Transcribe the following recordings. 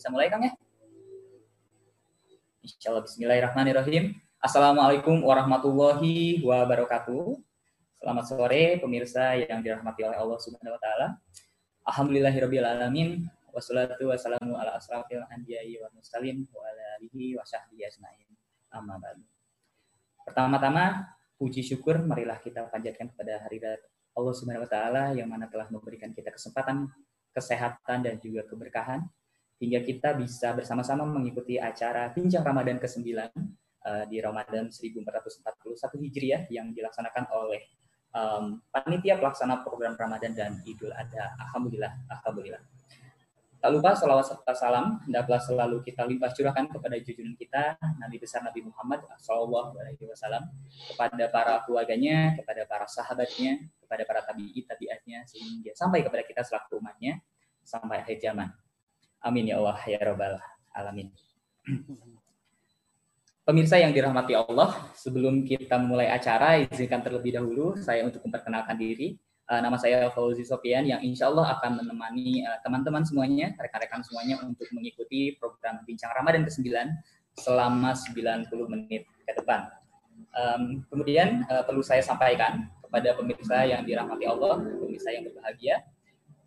bisa mulai Kang ya? Insya Allah Bismillahirrahmanirrahim. Assalamualaikum warahmatullahi wabarakatuh. Selamat sore pemirsa yang dirahmati oleh Allah Subhanahu wa taala. Alhamdulillahirabbil alamin wassalatu wassalamu ala asrafil anbiya'i wal mursalin wa ala alihi ajmain. Amma ba'du. Pertama-tama puji syukur marilah kita panjatkan kepada hari Allah Subhanahu wa taala yang mana telah memberikan kita kesempatan kesehatan dan juga keberkahan hingga kita bisa bersama-sama mengikuti acara Bincang Ramadan ke-9 uh, eh, di Ramadan 1441 Hijriah yang dilaksanakan oleh um, panitia pelaksana program Ramadan dan Idul Adha. Alhamdulillah, alhamdulillah. Tak lupa salawat serta salam hendaklah selalu kita limpah curahkan kepada junjungan kita Nabi besar Nabi Muhammad Shallallahu Alaihi Wasallam kepada para keluarganya, kepada para sahabatnya, kepada para tabi'i tabiatnya sehingga sampai kepada kita selaku umatnya sampai akhir zaman. Amin ya Allah ya Rabbal Alamin. Pemirsa yang dirahmati Allah, sebelum kita mulai acara, izinkan terlebih dahulu saya untuk memperkenalkan diri. Uh, nama saya Fauzi Sofian yang insya Allah akan menemani uh, teman-teman semuanya, rekan-rekan semuanya untuk mengikuti program Bincang Ramadan ke-9 selama 90 menit ke depan. Kemudian uh, perlu saya sampaikan kepada pemirsa yang dirahmati Allah, pemirsa yang berbahagia,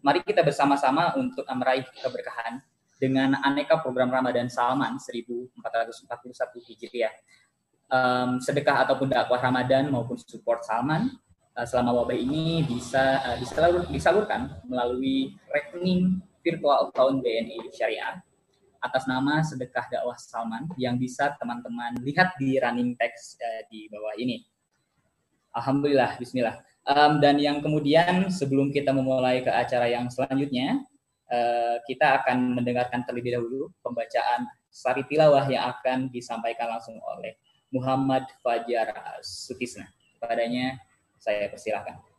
mari kita bersama-sama untuk meraih keberkahan dengan aneka program Ramadan Salman 1441 Hijriah. Um, sedekah ataupun dakwah Ramadan maupun support Salman uh, selama wabah ini bisa uh, disalur, disalurkan melalui rekening virtual account BNI Syariah atas nama sedekah dakwah Salman yang bisa teman-teman lihat di running text uh, di bawah ini. Alhamdulillah, Bismillah. Um, dan yang kemudian sebelum kita memulai ke acara yang selanjutnya, uh, kita akan mendengarkan terlebih dahulu pembacaan sari tilawah yang akan disampaikan langsung oleh Muhammad Fajar Sutisna. Padanya saya persilahkan.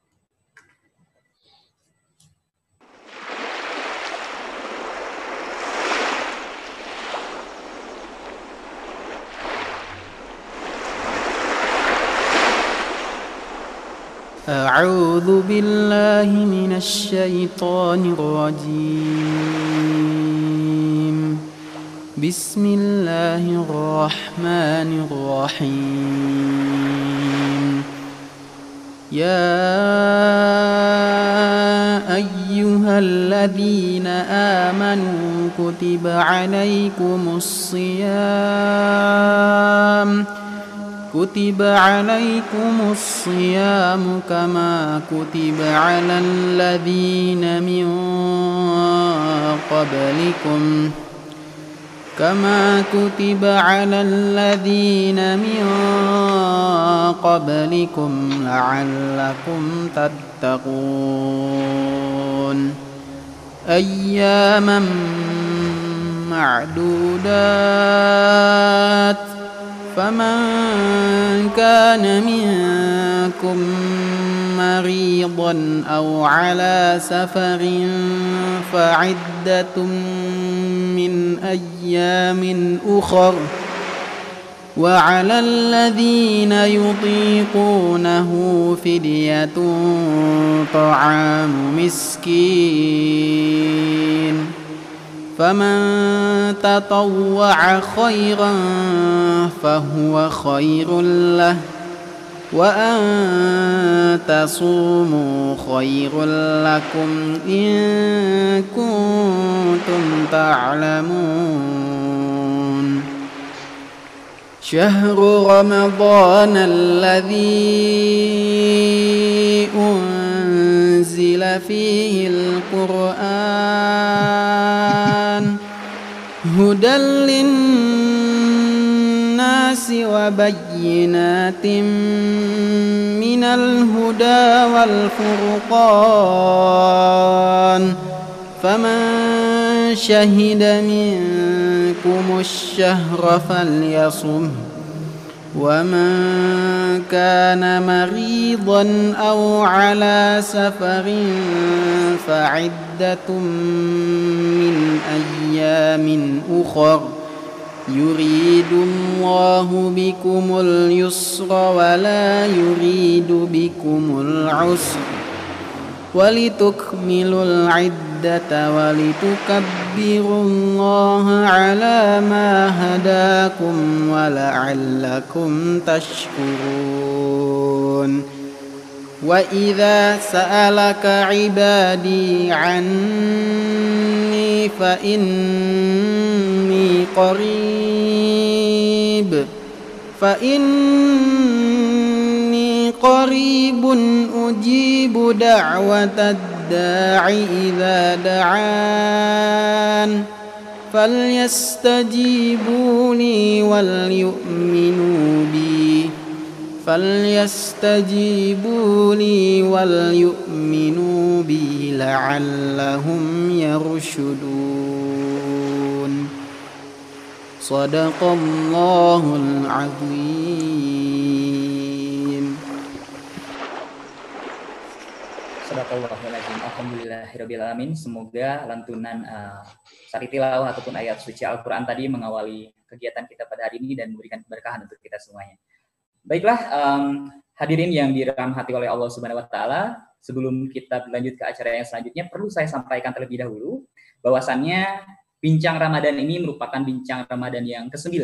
أعوذ بالله من الشيطان الرجيم. بسم الله الرحمن الرحيم. يا أيها الذين آمنوا كتب عليكم الصيام. كتب عليكم الصيام كما كتب على الذين من قبلكم كما كتب على الذين من قبلكم لعلكم تتقون أياما معدودات فمن كان منكم مريضا أو على سفر فعدة من أيام أخر وعلى الذين يطيقونه فدية طعام مسكين فمن تطوع خيرا فهو خير له وأن تصوموا خير لكم إن كنتم تعلمون. شهر رمضان الذي أنزل فيه القرآن هدى للناس وبينات من الهدى والفرقان. فمن شهد منكم الشهر فليصمه. ومن كان مريضا أو على سفر فعدة من أيام أخر يريد الله بكم اليسر ولا يريد بكم العسر ولتكملوا العدة ولتكبروا الله على ما هداكم ولعلكم تشكرون. وإذا سألك عبادي عني فإني قريب فإني قريب أجيب دعوة الداع إذا دعان فليستجيبوا لي وليؤمنوا بي فليستجيبوا لي وليؤمنوا بي لعلهم يرشدون صدق الله العظيم Sadaqallahuladzim. Alhamdulillahirrabbilalamin. Semoga lantunan uh, sari ataupun ayat suci Al-Quran tadi mengawali kegiatan kita pada hari ini dan memberikan keberkahan untuk kita semuanya. Baiklah, um, hadirin yang dirahmati oleh Allah Subhanahu wa taala, sebelum kita berlanjut ke acara yang selanjutnya perlu saya sampaikan terlebih dahulu bahwasannya bincang Ramadan ini merupakan bincang Ramadan yang ke-9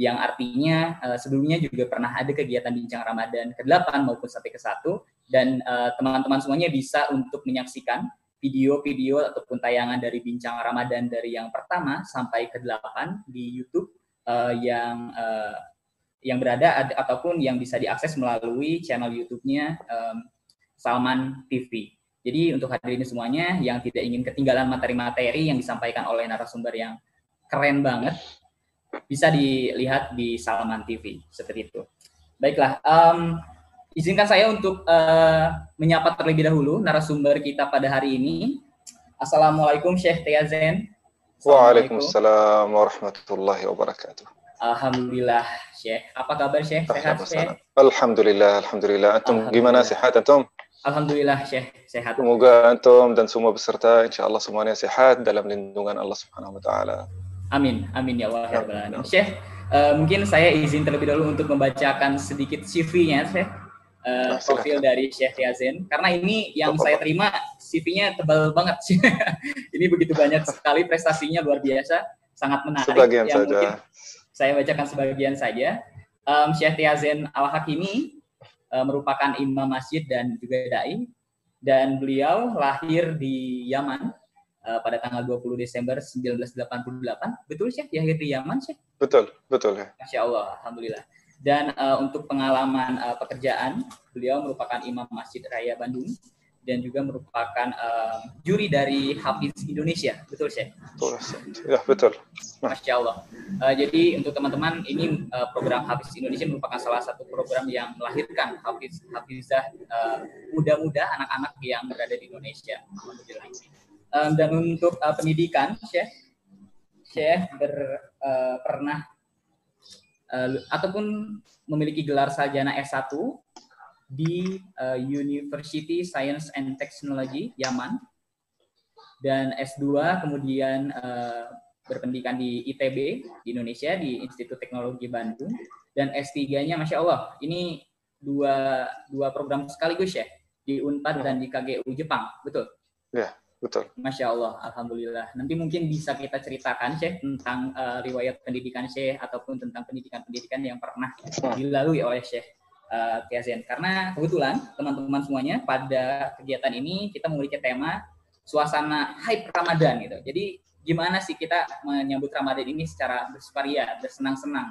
yang artinya uh, sebelumnya juga pernah ada kegiatan bincang Ramadan ke-8 maupun sampai ke-1 dan teman teman-teman semuanya bisa untuk menyaksikan video-video ataupun tayangan dari bincang Ramadan dari yang pertama sampai ke-8 di YouTube uh, yang uh, yang berada ad, ataupun yang bisa diakses melalui channel YouTube-nya um, Salman TV. Jadi untuk hadirin semuanya yang tidak ingin ketinggalan materi-materi yang disampaikan oleh narasumber yang keren banget, bisa dilihat di Salman TV seperti itu. Baiklah, um, izinkan saya untuk uh, menyapa terlebih dahulu narasumber kita pada hari ini. Assalamualaikum Syekh Tiazen. Waalaikumsalam warahmatullahi wabarakatuh. Alhamdulillah Syekh. Apa kabar Syekh? Sehat Syekh? Alhamdulillah, alhamdulillah. Antum gimana sehat antum? Alhamdulillah Syekh, sehat. Semoga antum dan semua peserta insya Allah semuanya sehat dalam lindungan Allah Subhanahu wa taala. Amin. Amin ya Allah ya Syekh, uh, mungkin saya izin terlebih dahulu untuk membacakan sedikit CV-nya Syekh. Uh, profil dari Syekh Yazen karena ini yang saya terima CV-nya tebal banget sih. ini begitu banyak sekali prestasinya luar biasa, sangat menarik. Sebagian yang saja saya bacakan sebagian saja. Um, Syekh Tiazen Al-Hakimi uh, merupakan imam masjid dan juga dai dan beliau lahir di Yaman uh, pada tanggal 20 Desember 1988. Betul Syekh lahir di Yaman Syekh? Betul, betul ya. Masya Allah, alhamdulillah. Dan uh, untuk pengalaman uh, pekerjaan, beliau merupakan imam Masjid Raya Bandung dan juga merupakan uh, juri dari Hafiz Indonesia, betul Syekh? Betul, ya betul. Masya Allah. Uh, jadi untuk teman-teman ini uh, program Hafiz Indonesia merupakan salah satu program yang melahirkan Hafiz Hafizah uh, muda-muda anak-anak yang berada di Indonesia. Um, dan untuk uh, pendidikan, Syekh, Syekh ber, uh, pernah uh, ataupun memiliki gelar sarjana S1 di uh, University Science and Technology Yaman. Dan S2 kemudian uh, berpendidikan di ITB di Indonesia di Institut Teknologi Bandung. Dan S3-nya Masya Allah ini dua dua program sekaligus ya di Unpad dan di KGU Jepang. Betul? Ya betul. Masya Allah Alhamdulillah. Nanti mungkin bisa kita ceritakan Syekh tentang uh, riwayat pendidikan Syekh ataupun tentang pendidikan-pendidikan yang pernah dilalui oleh Syekh uh, Karena kebetulan teman-teman semuanya pada kegiatan ini kita memiliki tema suasana hype Ramadan gitu. Jadi gimana sih kita menyambut Ramadan ini secara bersukaria, bersenang-senang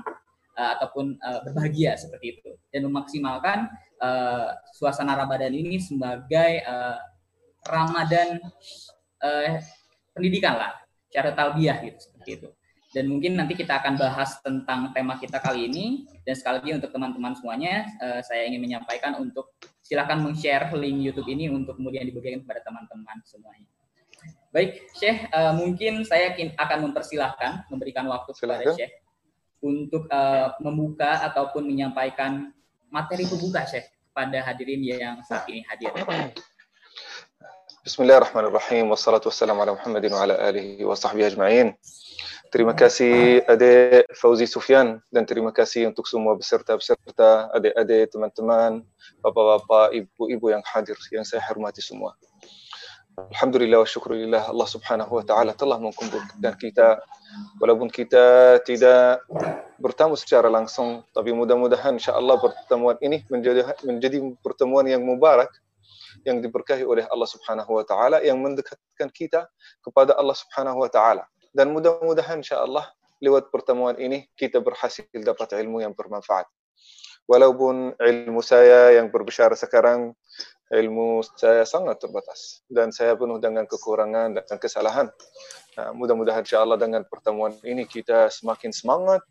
uh, ataupun uh, berbahagia seperti itu? Dan memaksimalkan uh, suasana Ramadan ini sebagai uh, Ramadan uh, pendidikan lah, cara talbiah gitu seperti itu dan mungkin nanti kita akan bahas tentang tema kita kali ini dan sekali lagi untuk teman-teman semuanya uh, saya ingin menyampaikan untuk silakan meng-share link YouTube ini untuk kemudian dibagikan kepada teman-teman semuanya. Baik, Syekh, uh, mungkin saya akan mempersilahkan memberikan waktu kepada Syekh untuk uh, membuka ataupun menyampaikan materi pembuka Syekh kepada hadirin yang saat ini hadir. Bismillahirrahmanirrahim. Wassalatu wassalamu ala Muhammadin wa ala alihi wa sahbihi ajma'in. Terima kasih adik Fauzi Sufyan dan terima kasih untuk semua peserta-peserta, adik-adik, teman-teman, bapak-bapak, ibu-ibu yang hadir yang saya hormati semua. Alhamdulillah wa syukurillah Allah subhanahu wa ta'ala telah mengkumpulkan kita walaupun kita tidak bertemu secara langsung tapi mudah-mudahan insyaAllah pertemuan ini menjadi menjadi pertemuan yang mubarak yang diberkahi oleh Allah subhanahu wa ta'ala yang mendekatkan kita kepada Allah subhanahu wa ta'ala. Dan mudah-mudahan insyaAllah lewat pertemuan ini kita berhasil dapat ilmu yang bermanfaat. Walaupun ilmu saya yang berbicara sekarang ilmu saya sangat terbatas. Dan saya penuh dengan kekurangan dan kesalahan. Nah, mudah-mudahan insyaAllah dengan pertemuan ini kita semakin semangat,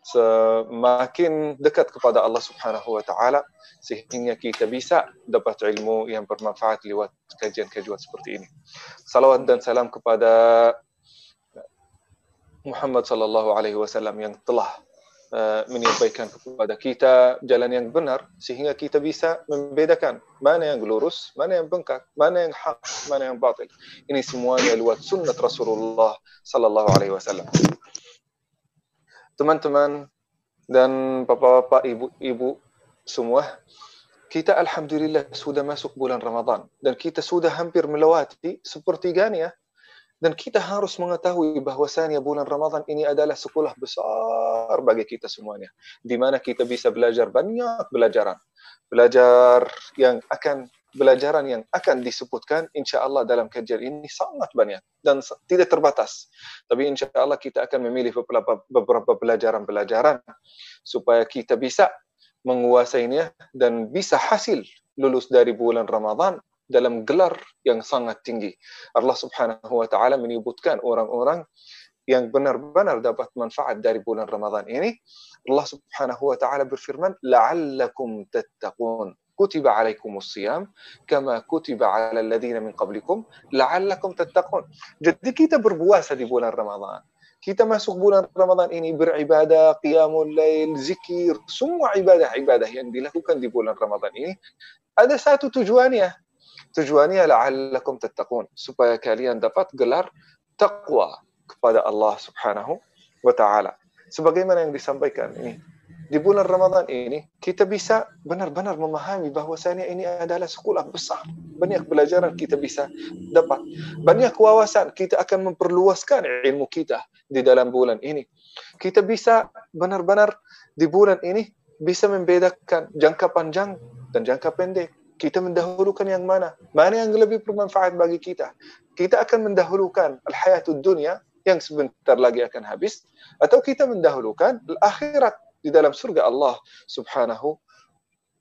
semakin dekat kepada Allah Subhanahu Wa Taala sehingga kita bisa dapat ilmu yang bermanfaat lewat kajian-kajian seperti ini. Salawat dan salam kepada Muhammad sallallahu alaihi wasallam yang telah Uh, menyampaikan kepada kita jalan yang benar sehingga kita bisa membedakan mana yang lurus, mana yang bengkak, mana yang hak, mana yang batil. Ini semuanya lewat sunnah Rasulullah sallallahu alaihi wasallam. Teman-teman dan bapak-bapak, ibu-ibu semua, kita alhamdulillah sudah masuk bulan Ramadan dan kita sudah hampir melewati sepertiganya dan kita harus mengetahui bahwasanya bulan Ramadan ini adalah sekolah besar bagi kita semuanya. Di mana kita bisa belajar banyak belajaran. Belajar yang akan belajaran yang akan disebutkan insya Allah dalam kajian ini sangat banyak dan tidak terbatas. Tapi insya Allah kita akan memilih beberapa, beberapa pelajaran-pelajaran supaya kita bisa menguasainya dan bisa hasil lulus dari bulan Ramadan dalam gelar yang sangat tinggi. Allah Subhanahu wa taala menyebutkan orang-orang yang benar-benar dapat manfaat dari bulan Ramadan ini. Allah Subhanahu wa taala berfirman, "La'allakum tattaqun." كتب عليكم الصيام كما كتب على الذين من قبلكم لعلكم تتقون. Jadi kita berpuasa di bulan Ramadan. Kita masuk bulan Ramadan ini beribadah, qiyamul lail, zikir, semua ibadah-ibadah yang dilakukan di bulan Ramadan ini ada satu tujuannya tujuannya la'allakum tattaqun supaya kalian dapat gelar taqwa kepada Allah Subhanahu wa taala. Sebagaimana yang disampaikan ini di bulan Ramadan ini kita bisa benar-benar memahami bahwasanya ini adalah sekolah besar. Banyak pelajaran kita bisa dapat. Banyak wawasan kita akan memperluaskan ilmu kita di dalam bulan ini. Kita bisa benar-benar di bulan ini bisa membedakan jangka panjang dan jangka pendek kita mendahulukan yang mana? Mana yang lebih bermanfaat bagi kita? Kita akan mendahulukan al-hayatud dunia yang sebentar lagi akan habis atau kita mendahulukan akhirat di dalam surga Allah Subhanahu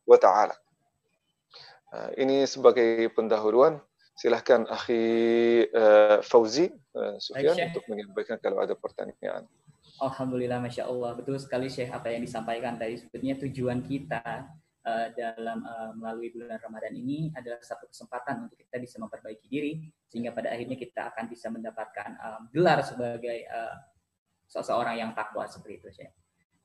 wa taala. Uh, ini sebagai pendahuluan silahkan akhi uh, Fauzi uh, Sufyan untuk menyampaikan kalau ada pertanyaan. Alhamdulillah, masya Allah, betul sekali Syekh apa yang disampaikan tadi. Sebenarnya tujuan kita uh, dalam uh, melalui bulan Ramadan ini adalah satu kesempatan untuk kita bisa memperbaiki diri sehingga pada akhirnya kita akan bisa mendapatkan um, gelar sebagai uh, seseorang yang takwa seperti itu saya.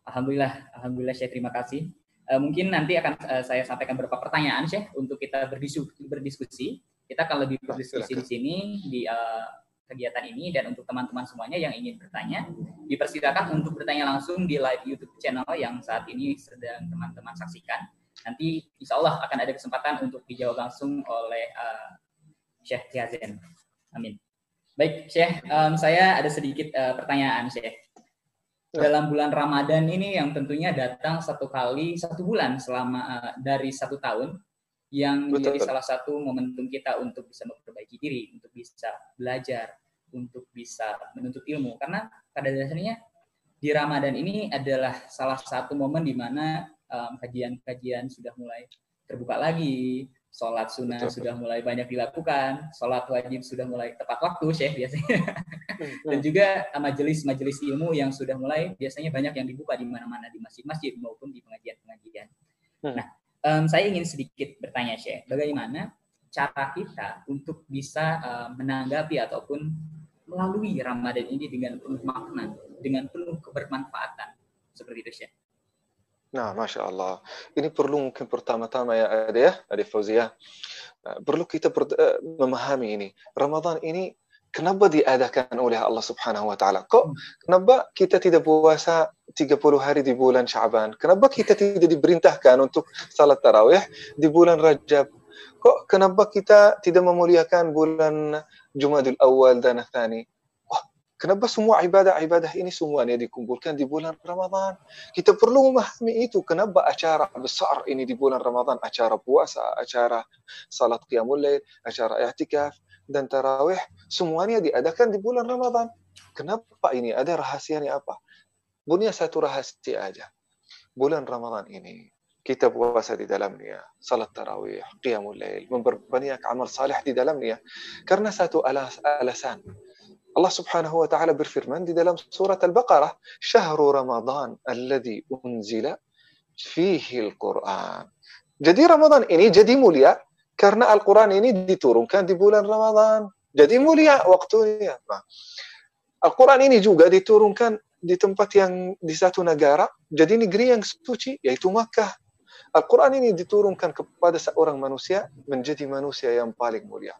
Alhamdulillah, alhamdulillah saya terima kasih. Uh, mungkin nanti akan uh, saya sampaikan beberapa pertanyaan Syekh untuk kita berdiskusi, berdiskusi. Kita akan lebih berdiskusi di sini di uh, kegiatan ini dan untuk teman-teman semuanya yang ingin bertanya dipersilakan untuk bertanya langsung di live YouTube channel yang saat ini sedang teman-teman saksikan nanti insya Allah akan ada kesempatan untuk dijawab langsung oleh uh, Syekh Yazen. Amin. Baik, Syekh, um, saya ada sedikit uh, pertanyaan, Syekh. Dalam bulan Ramadan ini yang tentunya datang satu kali satu bulan selama uh, dari satu tahun, yang menjadi Betul. salah satu momentum kita untuk bisa memperbaiki diri, untuk bisa belajar, untuk bisa menuntut ilmu. Karena pada dasarnya di Ramadan ini adalah salah satu momen di mana kajian-kajian um, sudah mulai terbuka lagi, sholat sunnah Betul. sudah mulai banyak dilakukan, sholat wajib sudah mulai tepat waktu, Syekh biasanya. Hmm. Dan juga majelis-majelis ilmu yang sudah mulai biasanya banyak yang dibuka di mana-mana di masjid-masjid maupun di pengajian-pengajian. Hmm. Nah, um, saya ingin sedikit bertanya, Syekh, bagaimana cara kita untuk bisa uh, menanggapi ataupun melalui Ramadan ini dengan penuh makna, dengan penuh kebermanfaatan seperti itu, Syekh. Nah, Masya Allah. Ini perlu mungkin pertama-tama ya, ada ya, ada Fauzia. Nah, perlu kita uh, memahami ini. Ramadan ini kenapa diadakan oleh Allah Subhanahu wa taala? Kok kenapa kita tidak puasa 30 hari di bulan Syaban? Kenapa kita tidak diperintahkan untuk salat tarawih di bulan Rajab kok kenapa kita tidak memuliakan bulan Jumadil Awal dan Athani? Kenapa semua ibadah-ibadah ini semuanya dikumpulkan di bulan Ramadan? Kita perlu memahami itu. Kenapa acara besar ini di bulan Ramadan? Acara puasa, acara salat qiyamul lail, acara i'tikaf, dan tarawih, semuanya diadakan di bulan Ramadan. Kenapa ini? Ada rahasianya apa? Punya satu rahasia aja. Bulan Ramadan ini kita puasa di dalamnya, salat tarawih, qiyamul lail, memperbanyak amal salih di dalamnya. Karena satu alas, alasan. الله سبحانه وتعالى برفرمان دي دلم سورة البقرة. شهر رمضان الذي أنزل فيه القرآن. جدي رمضان إني جدي موليا. كرنا القرآن إني دي تورون كان دي بولان رمضان. جدي موليا. وقتوليا القرآن إني جوغا دي تورون كان دي تمبات يان دي ساتو نغارا. جدي نجري يان ستوشي يأيتو مكة. القرآن إني دي تورون كان كبادة سأورا منوسيا. من جدي منوسيا يان بالك موليا.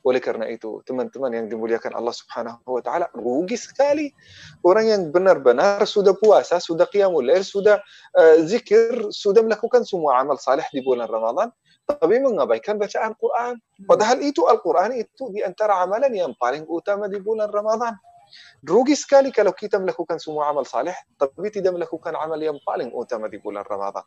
Oleh karena itu, teman-teman yang dimuliakan Allah Subhanahu wa taala, rugi sekali orang yang benar-benar sudah puasa, sudah qiyamul lail, sudah uh, zikir, sudah melakukan semua amal saleh di bulan Ramadan, tapi mengabaikan bacaan Quran. Padahal itu Al-Quran itu di antara amalan yang paling utama di bulan Ramadan. Rugi sekali kalau kita melakukan semua amal saleh, tapi tidak melakukan amal yang paling utama di bulan Ramadan.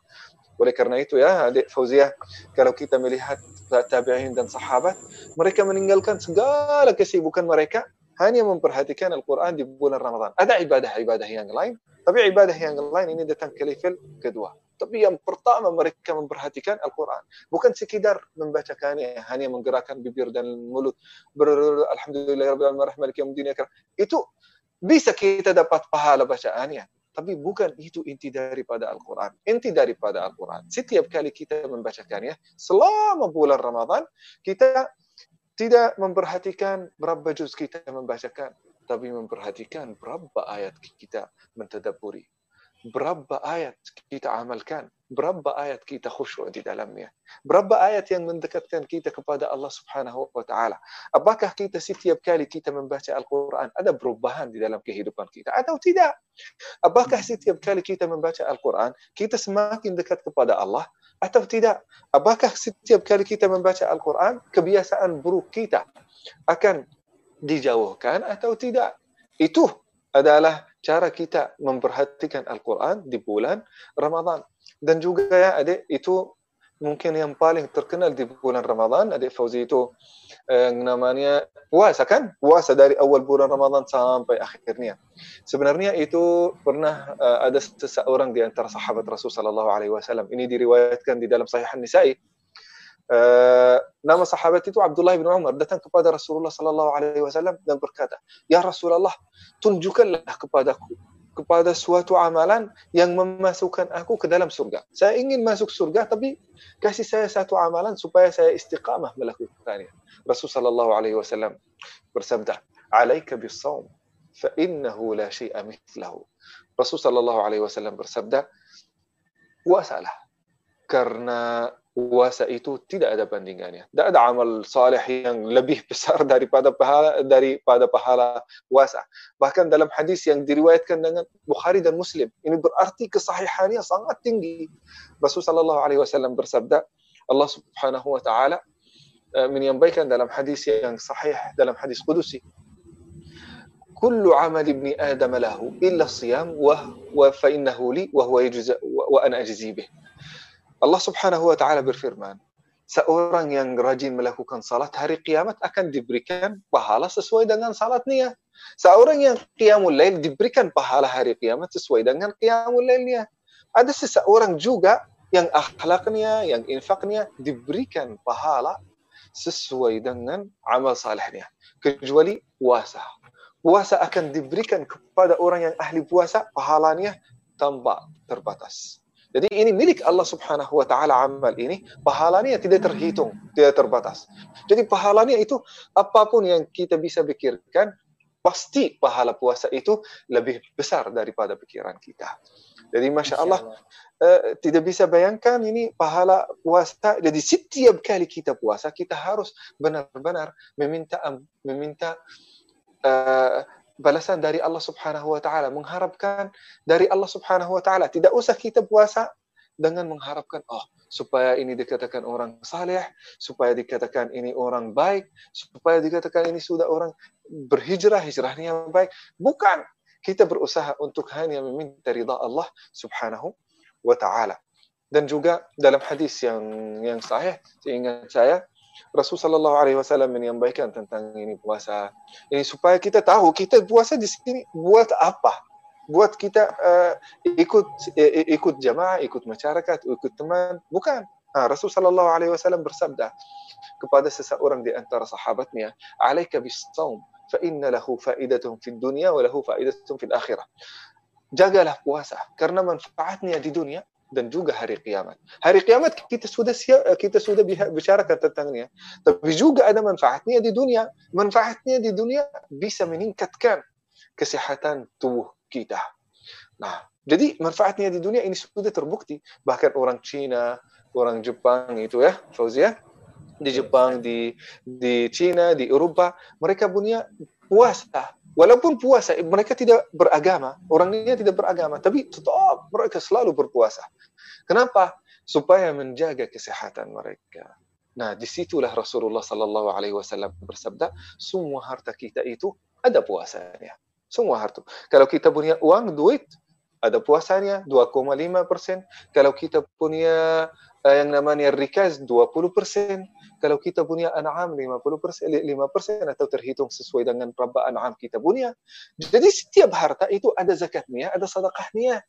Oleh karena itu ya, adik Fauzia, kalau kita melihat tabi'in dan sahabat, mereka meninggalkan segala kesibukan mereka hanya memperhatikan Al-Quran di bulan Ramadan. Ada ibadah-ibadah yang lain, tapi ibadah yang lain ini datang ke level kedua. Tapi yang pertama mereka memperhatikan Al-Quran. Bukan sekedar membacakannya, hanya menggerakkan bibir dan mulut. Alhamdulillah Alamin, Itu bisa kita dapat pahala bacaannya. Tapi bukan itu inti daripada Al-Quran. Inti daripada Al-Quran. Setiap kali kita membacakannya, selama bulan Ramadan, kita tidak memperhatikan berapa juz kita membacakan, tapi memperhatikan berapa ayat kita mentadaburi berapa ayat kita amalkan, berapa ayat kita khusyuk di dalamnya, berapa ayat yang mendekatkan kita kepada Allah Subhanahu wa taala. Apakah kita setiap kali kita membaca Al-Qur'an ada perubahan di dalam kehidupan kita atau tidak? Apakah setiap kali kita membaca Al-Qur'an kita semakin dekat kepada Allah atau tidak? Apakah setiap kali kita membaca Al-Qur'an kebiasaan buruk kita akan dijauhkan atau tidak? Itu adalah cara kita memperhatikan Al-Quran di bulan Ramadan. Dan juga ya adik, itu mungkin yang paling terkenal di bulan Ramadan, adik Fauzi itu yang namanya puasa kan? Puasa dari awal bulan Ramadan sampai akhirnya. Sebenarnya itu pernah uh, ada seseorang di antara sahabat Rasul sallallahu alaihi wasallam. Ini diriwayatkan di dalam Sahih An-Nisa'i Uh, nama sahabat itu Abdullah bin Umar datang kepada Rasulullah sallallahu alaihi wasallam dan berkata, "Ya Rasulullah, tunjukkanlah kepadaku kepada suatu amalan yang memasukkan aku ke dalam surga. Saya ingin masuk surga tapi kasih saya satu amalan supaya saya istiqamah melakukannya." Rasul sallallahu alaihi wasallam bersabda, "Alaika bis-shaum fa innahu la syai'a mithlahu." Rasul sallallahu alaihi wasallam bersabda, "Puasalah karena puasa itu tidak ada bandingannya. Tidak ada amal saleh yang lebih besar daripada pahala daripada pahala puasa. Bahkan dalam hadis yang diriwayatkan dengan Bukhari dan Muslim, ini berarti kesahihannya sangat tinggi. Rasulullah sallallahu alaihi wasallam bersabda, Allah Subhanahu wa taala menyampaikan dalam hadis yang sahih dalam hadis qudusi, kullu amal ibni adam lahu illa siyam wa wa fa innahu li wa huwa yajza Allah Subhanahu wa taala berfirman, seorang yang rajin melakukan salat hari kiamat akan diberikan pahala sesuai dengan salatnya. Seorang yang qiyamul lail diberikan pahala hari kiamat sesuai dengan qiyamul lailnya. Ada seseorang juga yang akhlaknya, yang infaknya diberikan pahala sesuai dengan amal salehnya. Kecuali puasa. Puasa akan diberikan kepada orang yang ahli puasa pahalanya tanpa terbatas. Jadi ini milik Allah Subhanahu wa taala amal ini, pahalanya tidak terhitung, tidak terbatas. Jadi pahalanya itu apa pun yang kita bisa pikirkan, pasti pahala puasa itu lebih besar daripada pikiran kita. Jadi masya Allah, uh, tidak bisa bayangkan ini pahala puasa. Jadi setiap kali kita puasa kita harus benar-benar meminta meminta uh, balasan dari Allah Subhanahu wa taala, mengharapkan dari Allah Subhanahu wa taala. Tidak usah kita puasa dengan mengharapkan oh supaya ini dikatakan orang saleh, supaya dikatakan ini orang baik, supaya dikatakan ini sudah orang berhijrah, hijrahnya baik. Bukan. Kita berusaha untuk hanya meminta ridha Allah subhanahu wa ta'ala. Dan juga dalam hadis yang yang sahih, seingat saya, Rasul sallallahu alaihi wasallam menyampaikan tentang ini puasa. Ini supaya kita tahu kita puasa di sini buat apa? buat kita uh, ikut uh, ikut jamaah, ikut masyarakat, ikut teman, bukan. Nah, Rasul sallallahu alaihi wasallam bersabda kepada seseorang di antara sahabatnya, "Alaika bis-shaum, fa inna lahu fa'idatun fid dunya wa lahu fa'idatun fil akhirah." Jagalah puasa karena manfaatnya di dunia dan juga hari kiamat. Hari kiamat kita sudah siap, kita sudah bicarakan tentangnya. Tapi juga ada manfaatnya di dunia. Manfaatnya di dunia bisa meningkatkan kesehatan tubuh kita. Nah, jadi manfaatnya di dunia ini sudah terbukti. Bahkan orang Cina, orang Jepang itu ya, Fauzia, di Jepang, di di Cina, di Eropa, mereka punya puasa. Walaupun puasa, mereka tidak beragama, orangnya tidak beragama, tapi tetap mereka selalu berpuasa. Kenapa? Supaya menjaga kesehatan mereka. Nah, di situlah Rasulullah Sallallahu Alaihi Wasallam bersabda, semua harta kita itu ada puasanya. Semua harta. Kalau kita punya uang, duit, ada puasanya 2,5 persen. Kalau kita punya uh, yang namanya rikas 20 persen. Kalau kita punya an'am 50 persen, 5 persen atau terhitung sesuai dengan berapa an'am kita punya. Jadi setiap harta itu ada zakatnya, ada sedekahnya.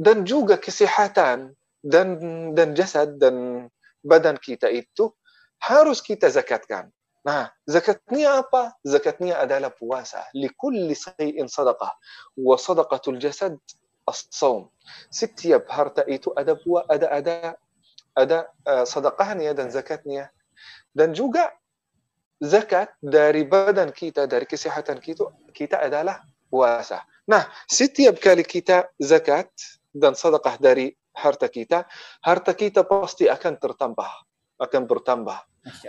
Dan juga kesehatan dan dan jasad dan badan kita itu harus kita zakatkan. Nah, zakatnya apa? Zakatnya adalah puasa. Likulli shay'in sadaqah. Wa sadaqatul jasad as-sawm. Setiap harta itu ada puasa, ada ada ada uh, dan zakatnya. Dan juga zakat dari badan kita, dari kesehatan kita, kita adalah puasa. Nah, setiap kali kita zakat dan sedekah dari harta kita, harta kita pasti akan tertambah, akan bertambah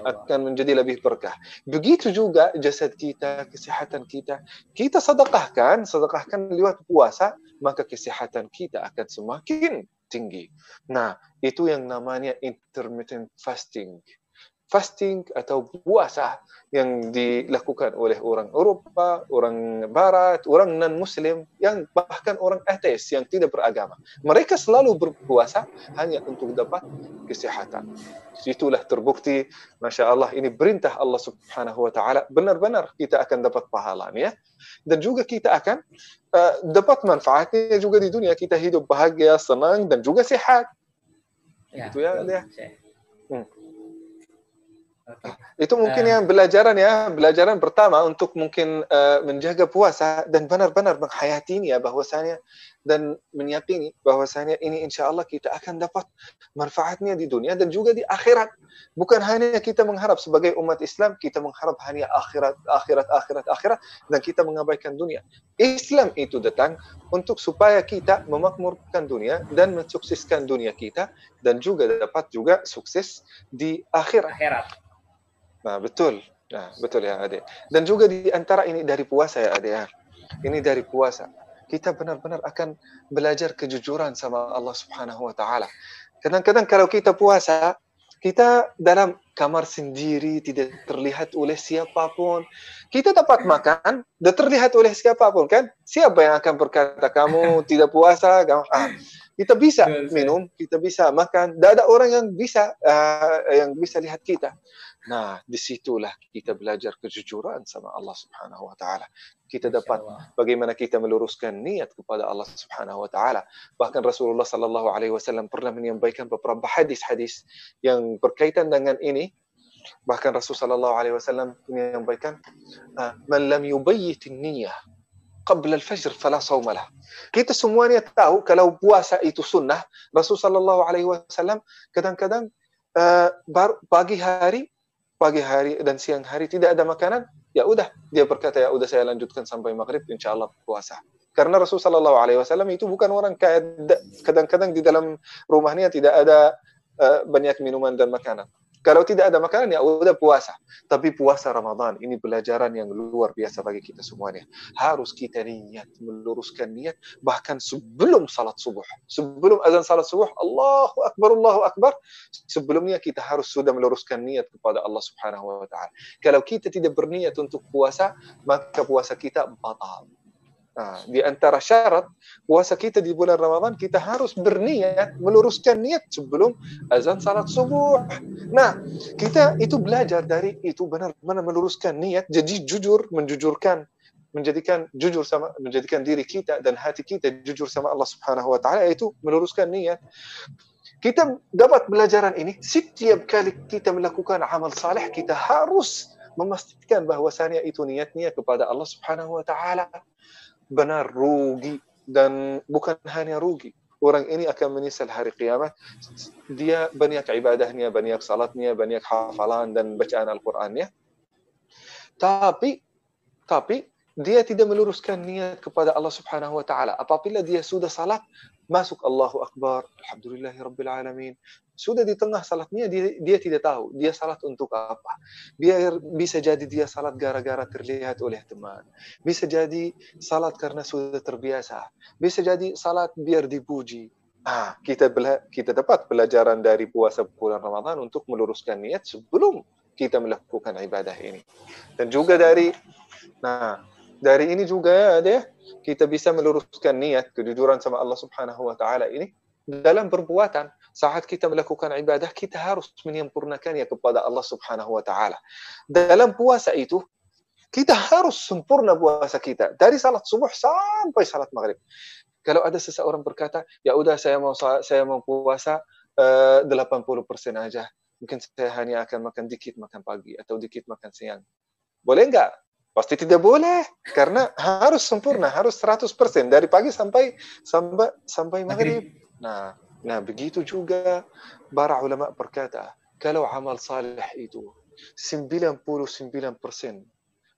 akan menjadi lebih berkah. Begitu juga jasad kita, kesehatan kita. Kita sedekahkan, sedekahkan lewat puasa, maka kesehatan kita akan semakin tinggi. Nah, itu yang namanya intermittent fasting fasting atau puasa yang dilakukan oleh orang Eropa, orang Barat, orang non-Muslim, yang bahkan orang ateis yang tidak beragama. Mereka selalu berpuasa hanya untuk dapat kesehatan. Itulah terbukti, Masya Allah, ini perintah Allah Subhanahu Wa Taala. Benar-benar kita akan dapat pahalanya. Dan juga kita akan uh, dapat manfaatnya juga di dunia. Kita hidup bahagia, senang, dan juga sehat. Ya, itu ya, ya. Hmm. Okay. Itu mungkin uh, yang belajaran ya, belajaran pertama untuk mungkin uh, menjaga puasa dan benar-benar menghayatinya bahwasanya dan menyakini bahwasanya ini insya Allah kita akan dapat manfaatnya di dunia dan juga di akhirat. Bukan hanya kita mengharap sebagai umat Islam kita mengharap hanya akhirat, akhirat, akhirat, akhirat dan kita mengabaikan dunia. Islam itu datang untuk supaya kita memakmurkan dunia dan mensukseskan dunia kita dan juga dapat juga sukses di akhirat. akhirat. Nah, betul. Nah, betul ya, Adik. Dan juga di antara ini dari puasa ya, Adik ya. Ini dari puasa. Kita benar-benar akan belajar kejujuran sama Allah Subhanahu wa taala. Kadang-kadang kalau kita puasa, kita dalam kamar sendiri tidak terlihat oleh siapa pun. Kita dapat makan, tidak terlihat oleh siapa pun kan? Siapa yang akan berkata kamu tidak puasa? Ah, kita bisa minum, kita bisa makan. Tidak ada orang yang bisa uh, yang bisa lihat kita. Nah, di situlah kita belajar kejujuran sama Allah Subhanahu Wa Taala. Kita dapat bagaimana kita meluruskan niat kepada Allah Subhanahu Wa Taala. Bahkan Rasulullah Sallallahu Alaihi Wasallam pernah menyampaikan beberapa hadis-hadis yang berkaitan dengan ini. Bahkan Rasulullah Sallallahu Alaihi Wasallam menyampaikan, ah, "Man lam yubayyit niyah qabla al-fajr fala sawma lah." Kita semuanya tahu kalau puasa itu sunnah. Rasulullah Sallallahu Alaihi Wasallam kadang-kadang uh, pagi hari pagi hari dan siang hari tidak ada makanan, ya udah dia berkata ya udah saya lanjutkan sampai maghrib insya Allah puasa. Karena Rasulullah Shallallahu Alaihi Wasallam itu bukan orang kadang-kadang di dalam rumahnya tidak ada uh, banyak minuman dan makanan. Kalau tidak ada makanan ya udah puasa. Tapi puasa Ramadan ini pelajaran yang luar biasa bagi kita semuanya. Harus kita niat, meluruskan niat bahkan sebelum salat subuh. Sebelum azan salat subuh, Allahu Akbar, Allahu Akbar. Sebelumnya kita harus sudah meluruskan niat kepada Allah Subhanahu wa taala. Kalau kita tidak berniat untuk puasa, maka puasa kita batal. Nah, di antara syarat puasa kita di bulan Ramadan kita harus berniat meluruskan niat sebelum azan salat subuh. Nah, kita itu belajar dari itu benar-benar meluruskan niat, jadi jujur, menjujurkan menjadikan jujur sama menjadikan diri kita dan hati kita jujur sama Allah Subhanahu wa taala itu meluruskan niat. Kita dapat pelajaran ini setiap kali kita melakukan amal saleh kita harus memastikan bahwasanya itu niatnya kepada Allah Subhanahu wa taala benar rugi dan bukan hanya rugi. Orang ini akan menyesal hari kiamat. Dia banyak ibadahnya banyak salatnya banyak hafalan dan bacaan Al-Qur'annya tapi tapi dia tidak meluruskan niat kepada Allah Subhanahu wa taala. Apabila dia sudah salat masuk Allahu Akbar. Alhamdulillahirabbil alamin sudah di tengah salatnya dia, dia tidak tahu dia salat untuk apa. Biar bisa jadi dia salat gara-gara terlihat oleh teman. Bisa jadi salat karena sudah terbiasa. Bisa jadi salat biar dipuji. Ah, kita bela, kita dapat pelajaran dari puasa bulan Ramadan untuk meluruskan niat sebelum kita melakukan ibadah ini. Dan juga dari nah, dari ini juga ada kita bisa meluruskan niat kejujuran sama Allah Subhanahu wa taala ini dalam perbuatan saat kita melakukan ibadah kita harus menyempurnakannya kepada Allah Subhanahu wa taala. Dalam puasa itu kita harus sempurna puasa kita dari salat subuh sampai salat maghrib. Kalau ada seseorang berkata, "Ya udah saya mau saya mau puasa uh, 80% aja. Mungkin saya hanya akan makan dikit makan pagi atau dikit makan siang." Boleh enggak? Pasti tidak boleh karena harus sempurna, harus 100% dari pagi sampai sampai sampai maghrib. Nah, Nah, begitu juga para ulama berkata, kalau amal salih itu 99%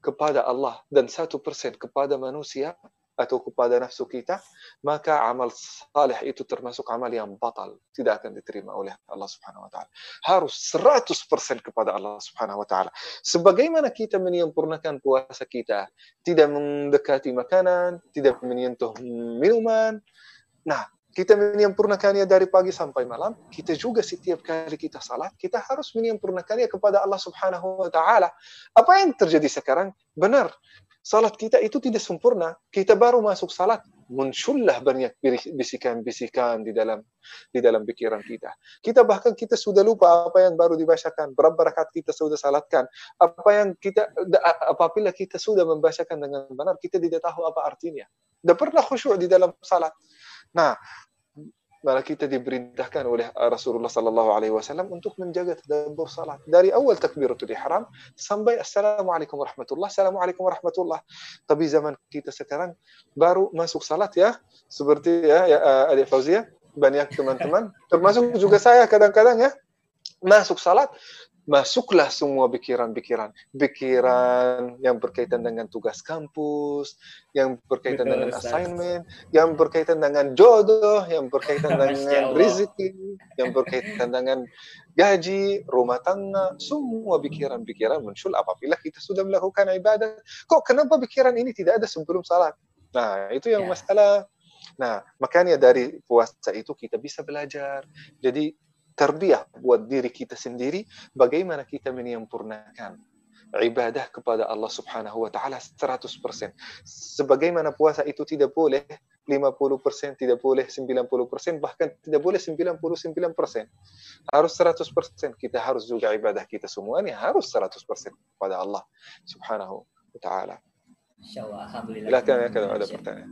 kepada Allah dan 1% kepada manusia atau kepada nafsu kita, maka amal salih itu termasuk amal yang batal, tidak akan diterima oleh Allah Subhanahu wa taala. Harus 100% kepada Allah Subhanahu wa taala. Sebagaimana kita menyempurnakan puasa kita, tidak mendekati makanan, tidak menyentuh minuman. Nah, kita menyempurnakannya dari pagi sampai malam, kita juga setiap kali kita salat, kita harus menyempurnakannya kepada Allah Subhanahu wa taala. Apa yang terjadi sekarang? Benar. Salat kita itu tidak sempurna. Kita baru masuk salat, muncullah banyak bisikan-bisikan di dalam di dalam pikiran kita. Kita bahkan kita sudah lupa apa yang baru dibacakan, berapa rakaat kita sudah salatkan, apa yang kita apabila kita sudah membacakan dengan benar, kita tidak tahu apa artinya. Tidak pernah khusyuk di dalam salat. Nah, malah kita diperintahkan oleh Rasulullah sallallahu alaihi wasallam untuk menjaga tadabbur salat. Dari awal takbiratul ihram sampai assalamualaikum warahmatullah assalamualaikum warahmatullah. Tapi zaman kita sekarang baru masuk salat ya. Seperti ya, ya Adik Fauzia banyak teman-teman termasuk juga saya kadang-kadang ya masuk salat masuklah semua pikiran-pikiran, pikiran yang berkaitan dengan tugas kampus, yang berkaitan Betul, dengan assignment, yang berkaitan dengan jodoh, yang berkaitan dengan rezeki, yang berkaitan dengan gaji, rumah tangga, semua pikiran-pikiran muncul apabila kita sudah melakukan ibadah. Kok kenapa pikiran ini tidak ada sebelum salat? Nah, itu yang ya. masalah. Nah, makanya dari puasa itu kita bisa belajar. Jadi terbiah buat diri kita sendiri bagaimana kita menyempurnakan ibadah kepada Allah Subhanahu wa taala 100%. Sebagaimana puasa itu tidak boleh 50%, tidak boleh 90%, bahkan tidak boleh 99%. Harus 100%. Kita harus juga ibadah kita semuanya harus 100% kepada Allah Subhanahu wa taala. Insyaallah alhamdulillah. Silakan ya kalau ada pertanyaan.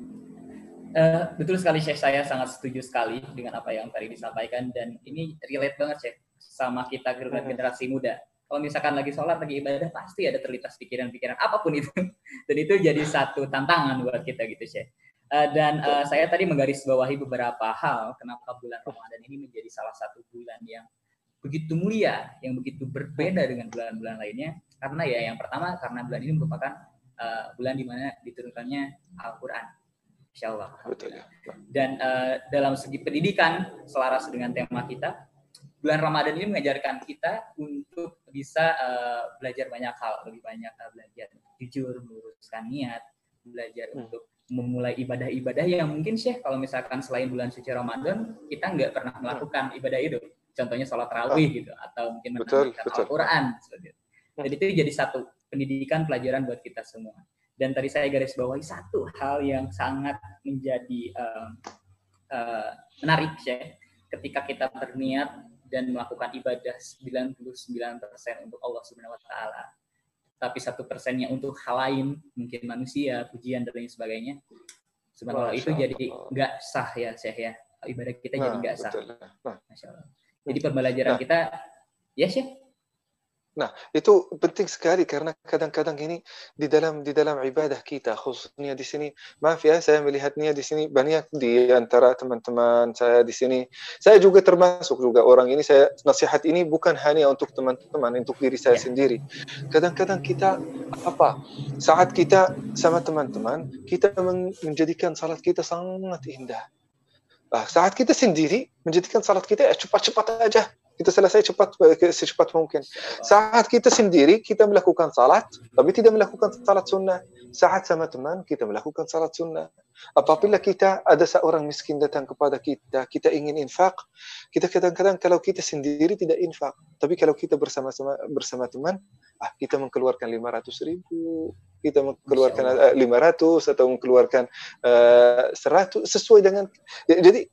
Uh, betul sekali Syekh, saya sangat setuju sekali dengan apa yang tadi disampaikan dan ini relate banget Syekh sama kita generasi muda. Kalau misalkan lagi sholat, lagi ibadah, pasti ada terlintas pikiran-pikiran apa pun itu. Dan itu jadi satu tantangan buat kita gitu Syekh. Uh, dan uh, saya tadi menggarisbawahi beberapa hal kenapa bulan Ramadan ini menjadi salah satu bulan yang begitu mulia, yang begitu berbeda dengan bulan-bulan lainnya. Karena ya yang pertama karena bulan ini merupakan uh, bulan di mana diturunkannya Al-Quran Insya Allah. Betul ya. Dan uh, dalam segi pendidikan selaras dengan tema kita, bulan Ramadan ini mengajarkan kita untuk bisa uh, belajar banyak hal, lebih banyak uh, belajar jujur, meluruskan niat, belajar hmm. untuk memulai ibadah-ibadah yang mungkin sih kalau misalkan selain bulan suci Ramadan kita nggak pernah hmm. melakukan ibadah itu. Contohnya sholat tarawih oh. gitu atau mungkin betul, Al-Quran. Hmm. Jadi itu jadi satu pendidikan pelajaran buat kita semua. Dan tadi saya garis bawahi satu hal yang sangat menjadi uh, uh, menarik ya ketika kita berniat dan melakukan ibadah 99% untuk Allah Subhanahu wa taala. Tapi satu persennya untuk hal lain, mungkin manusia, pujian dan lain sebagainya. Subhanallah itu jadi nggak sah ya, Syekh ya. Ibadah kita nah, jadi nggak sah. Nah. Masya Allah. Jadi pembelajaran nah. kita, ya Syekh, Nah, itu penting sekali karena kadang-kadang ini di dalam di dalam ibadah kita khususnya di sini. Maaf ya, saya melihatnya di sini banyak di antara teman-teman saya di sini. Saya juga termasuk juga orang ini saya nasihat ini bukan hanya untuk teman-teman, untuk diri saya ya. sendiri. Kadang-kadang kita apa? Saat kita sama teman-teman, kita menjadikan salat kita sangat indah. Nah, saat kita sendiri menjadikan salat kita ya cepat-cepat aja kita selesai cepat secepat mungkin. Saat kita sendiri kita melakukan salat, tapi tidak melakukan salat sunnah. Saat sama teman kita melakukan salat sunnah. Apabila kita ada seorang miskin datang kepada kita, kita ingin infak, kita kadang-kadang kalau kita sendiri tidak infak, tapi kalau kita bersama-sama bersama teman, ah kita mengeluarkan 500 ribu, kita mengeluarkan 500 atau mengeluarkan uh, 100 sesuai dengan jadi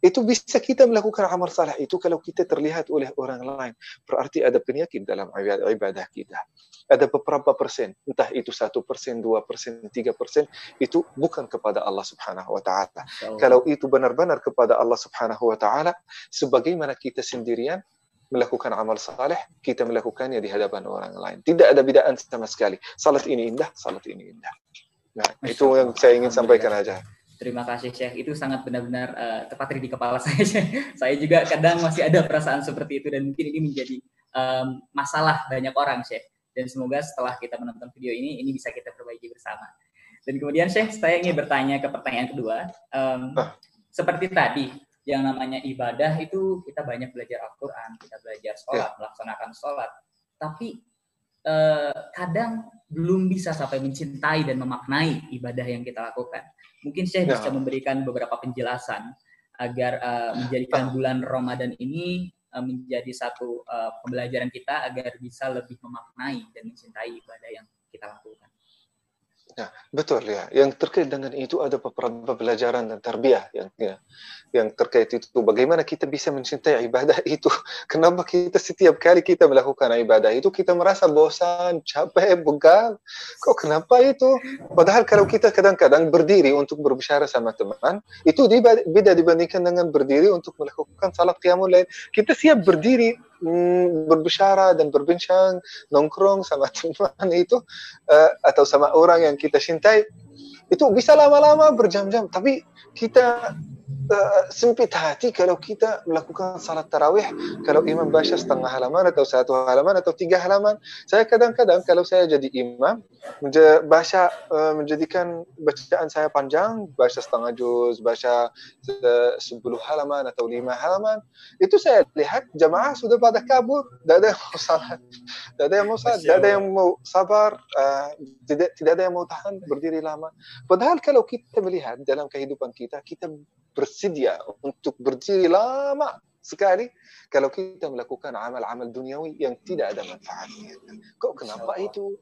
itu bisa kita melakukan amal salah itu kalau kita terlihat oleh orang lain. Berarti ada penyakit dalam ibadah kita. Ada beberapa persen, entah itu satu persen, dua persen, tiga persen, itu bukan kepada Allah Subhanahu Wa Taala. Kalau itu benar-benar kepada Allah Subhanahu Wa Taala, sebagaimana kita sendirian melakukan amal saleh, kita melakukannya di hadapan orang lain. Tidak ada bidaan sama sekali. Salat ini indah, salat ini indah. Nah, itu yang saya ingin sampaikan aja. Terima kasih Syekh. Itu sangat benar-benar uh, tepat di kepala saya. saya juga kadang masih ada perasaan seperti itu dan mungkin ini menjadi um, masalah banyak orang Syekh. Dan semoga setelah kita menonton video ini, ini bisa kita perbaiki bersama. Dan kemudian Syekh, saya ingin bertanya ke pertanyaan kedua. Um, seperti tadi, yang namanya ibadah itu kita banyak belajar Al-Quran, kita belajar sholat, ya. melaksanakan sholat. Tapi uh, kadang belum bisa sampai mencintai dan memaknai ibadah yang kita lakukan. Mungkin saya ya. bisa memberikan beberapa penjelasan agar uh, menjadikan bulan Ramadan ini uh, menjadi satu uh, pembelajaran kita agar bisa lebih memaknai dan mencintai ibadah yang kita lakukan. Ya, betul ya. Yang terkait dengan itu ada beberapa pelajaran dan tarbiyah yang ya, yang terkait itu. Bagaimana kita bisa mencintai ibadah itu? Kenapa kita setiap kali kita melakukan ibadah itu kita merasa bosan, capek, begal? Kok kenapa itu? Padahal kalau kita kadang-kadang berdiri untuk berbicara sama teman, itu beda dibandingkan dengan berdiri untuk melakukan salat qiyamul lain. Kita siap berdiri mm, berbicara dan berbincang nongkrong sama teman itu uh, atau sama orang yang kita cintai itu bisa lama-lama berjam-jam. Tapi kita uh, sempit hati kalau kita melakukan salat tarawih. Kalau imam baca setengah halaman atau satu halaman atau tiga halaman. Saya kadang-kadang kalau saya jadi imam baca uh, menjadikan bacaan saya panjang baca setengah juz baca sepuluh halaman atau lima halaman itu saya lihat jamaah sudah pada kabur. Tidak ada yang mau salat. Tidak ada yang mau salat. Tidak ada yang mau sabar uh, tidak tidak ada yang mau tahan berdiri lama. Padahal kalau kita melihat dalam kehidupan kita kita bersedia untuk berdiri lama sekali kalau kita melakukan amal-amal duniawi yang tidak ada manfaatnya. Kok kenapa itu?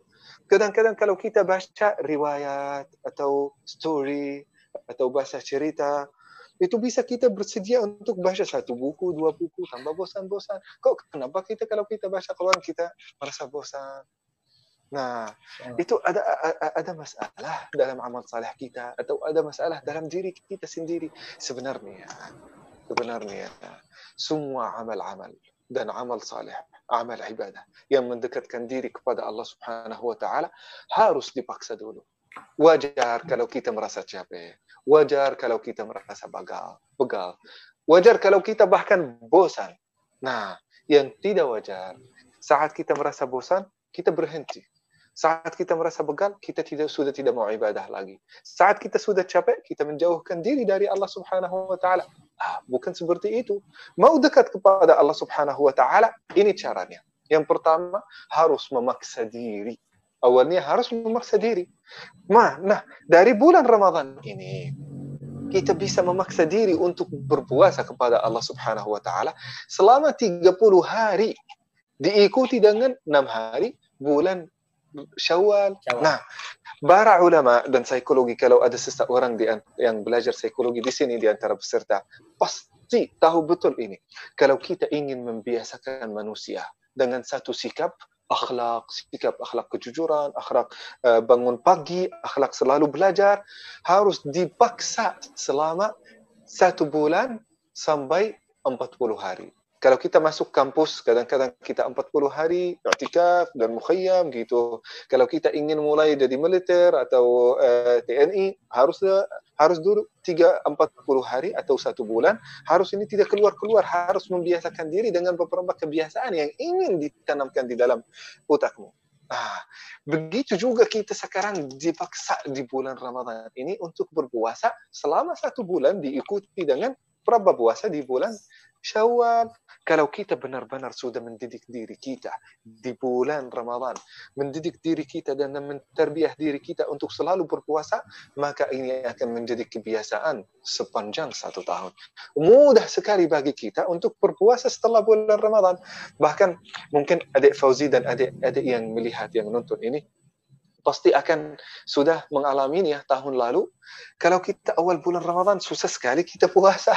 Kadang-kadang kalau kita baca riwayat atau story atau baca cerita, itu bisa kita bersedia untuk baca satu buku, dua buku, tambah bosan-bosan. Kok kenapa kita kalau kita baca Quran kita merasa bosan? Nah, itu ada ada masalah dalam amal saleh kita atau ada masalah dalam diri kita sendiri. Sebenarnya, sebenarnya semua amal-amal dan amal saleh, amal ibadah yang mendekatkan diri kepada Allah Subhanahu wa taala harus dipaksa dulu. Wajar kalau kita merasa capek, wajar kalau kita merasa bagal, begal. Wajar kalau kita bahkan bosan. Nah, yang tidak wajar saat kita merasa bosan, kita berhenti Saat kita merasa begal, kita tidak sudah tidak mau ibadah lagi. Saat kita sudah capek, kita menjauhkan diri dari Allah Subhanahu wa taala. Ah, bukan seperti itu. Mau dekat kepada Allah Subhanahu wa taala, ini caranya. Yang pertama, harus memaksa diri. Awalnya harus memaksa diri. Nah, nah dari bulan Ramadan ini kita bisa memaksa diri untuk berpuasa kepada Allah Subhanahu wa taala selama 30 hari diikuti dengan 6 hari bulan Syawal. Syawal. Nah, para ulama dan psikologi kalau ada seseorang di, yang belajar psikologi di sini di antara peserta pasti tahu betul ini. Kalau kita ingin membiasakan manusia dengan satu sikap akhlak, sikap akhlak kejujuran, akhlak uh, bangun pagi, akhlak selalu belajar, harus dipaksa selama satu bulan sampai 40 hari. Kalau kita masuk kampus, kadang-kadang kita 40 hari i'tikaf dan mukhayyam gitu. Kalau kita ingin mulai dari militer atau uh, TNI, harus harus dulu 3 40 hari atau satu bulan, harus ini tidak keluar-keluar, harus membiasakan diri dengan beberapa kebiasaan yang ingin ditanamkan di dalam otakmu. Ah, begitu juga kita sekarang dipaksa di bulan Ramadan ini untuk berpuasa selama satu bulan diikuti dengan berapa puasa di bulan Syawal. Kalau kita benar-benar sudah mendidik diri kita di bulan Ramadan, mendidik diri kita dan menterbiah diri kita untuk selalu berpuasa, maka ini akan menjadi kebiasaan sepanjang satu tahun. Mudah sekali bagi kita untuk berpuasa setelah bulan Ramadan. Bahkan mungkin adik Fauzi dan adik-adik yang melihat, yang nonton ini, pasti akan sudah mengalami ya tahun lalu. Kalau kita awal bulan Ramadan susah sekali kita puasa.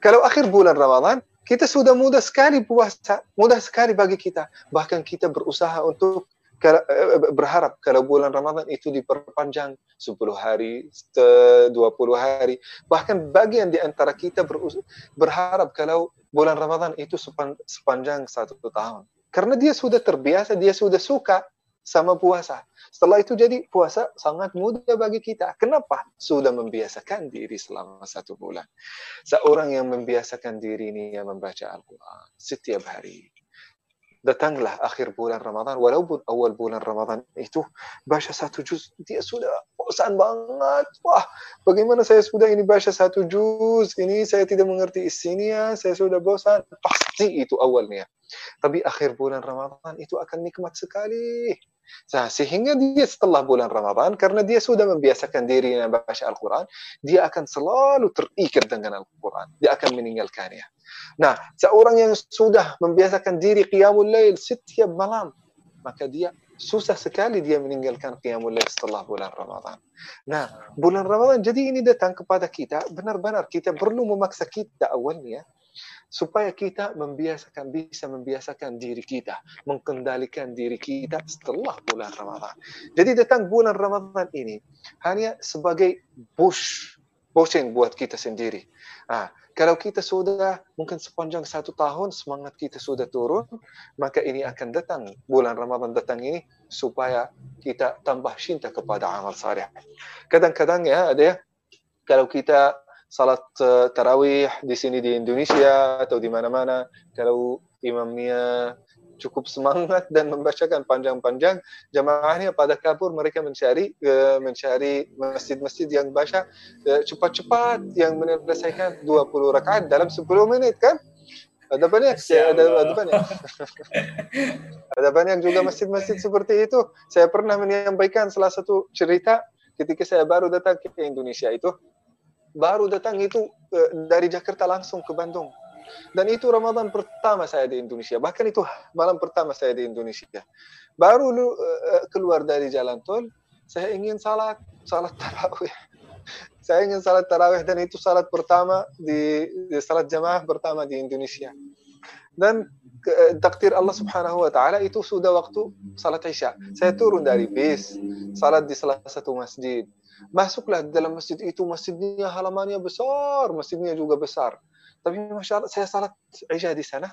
Kalau akhir bulan Ramadan, kita sudah mudah sekali puasa, mudah sekali bagi kita. Bahkan kita berusaha untuk eh, berharap kalau bulan Ramadan itu diperpanjang 10 hari, 20 hari. Bahkan bagian di antara kita berharap kalau bulan Ramadan itu sepanjang satu tahun. Karena dia sudah terbiasa, dia sudah suka sama puasa. Setelah itu jadi puasa sangat mudah bagi kita. Kenapa? Sudah membiasakan diri selama satu bulan. Seorang yang membiasakan diri ini yang membaca Al-Quran setiap hari. Datanglah akhir bulan Ramadan, walaupun awal bulan Ramadan itu baca satu juz, dia sudah bosan banget. Wah, bagaimana saya sudah ini baca satu juz, ini saya tidak mengerti isinya, saya sudah bosan. Pasti itu awalnya. Tapi akhir bulan Ramadan itu akan nikmat sekali Nah, sehingga dia setelah bulan Ramadan, karena dia sudah membiasakan diri membaca Al-Quran, dia akan selalu terikat dengan Al-Quran. Dia akan meninggalkannya. Nah, seorang yang sudah membiasakan diri Qiyamul Lail setiap malam, maka dia susah sekali dia meninggalkan Qiyamul Lail setelah bulan Ramadan. Nah, bulan Ramadan jadi ini datang kepada kita, benar-benar kita perlu memaksa kita awalnya supaya kita membiasakan bisa membiasakan diri kita, mengkendalikan diri kita setelah bulan Ramadan. Jadi datang bulan Ramadan ini hanya sebagai push, pushing buat kita sendiri. Ah, kalau kita sudah mungkin sepanjang satu tahun semangat kita sudah turun, maka ini akan datang bulan Ramadan datang ini supaya kita tambah cinta kepada amal saleh. Kadang-kadang ya ada ya kalau kita salat uh, tarawih di sini di Indonesia atau di mana-mana. Kalau imamnya cukup semangat dan membacakan panjang-panjang jamaahnya pada kabur mereka mencari uh, mencari masjid-masjid yang baca uh, cepat-cepat yang menyelesaikan 20 rakaat dalam 10 menit kan? Ada banyak ya, ada, ada banyak. Ada banyak juga masjid-masjid seperti itu. Saya pernah menyampaikan salah satu cerita ketika saya baru datang ke Indonesia itu baru datang itu uh, dari Jakarta langsung ke Bandung. Dan itu Ramadan pertama saya di Indonesia. Bahkan itu malam pertama saya di Indonesia. Baru lu uh, keluar dari jalan tol, saya ingin salat salat tarawih. saya ingin salat tarawih dan itu salat pertama di, di salat jamaah pertama di Indonesia. Dan takdir Allah Subhanahu wa taala itu sudah waktu salat Isya. Saya turun dari bis, salat di salah satu masjid masuklah dalam masjid itu masjidnya halamannya besar masjidnya juga besar. Tapi masya Allah saya salat isya di sana.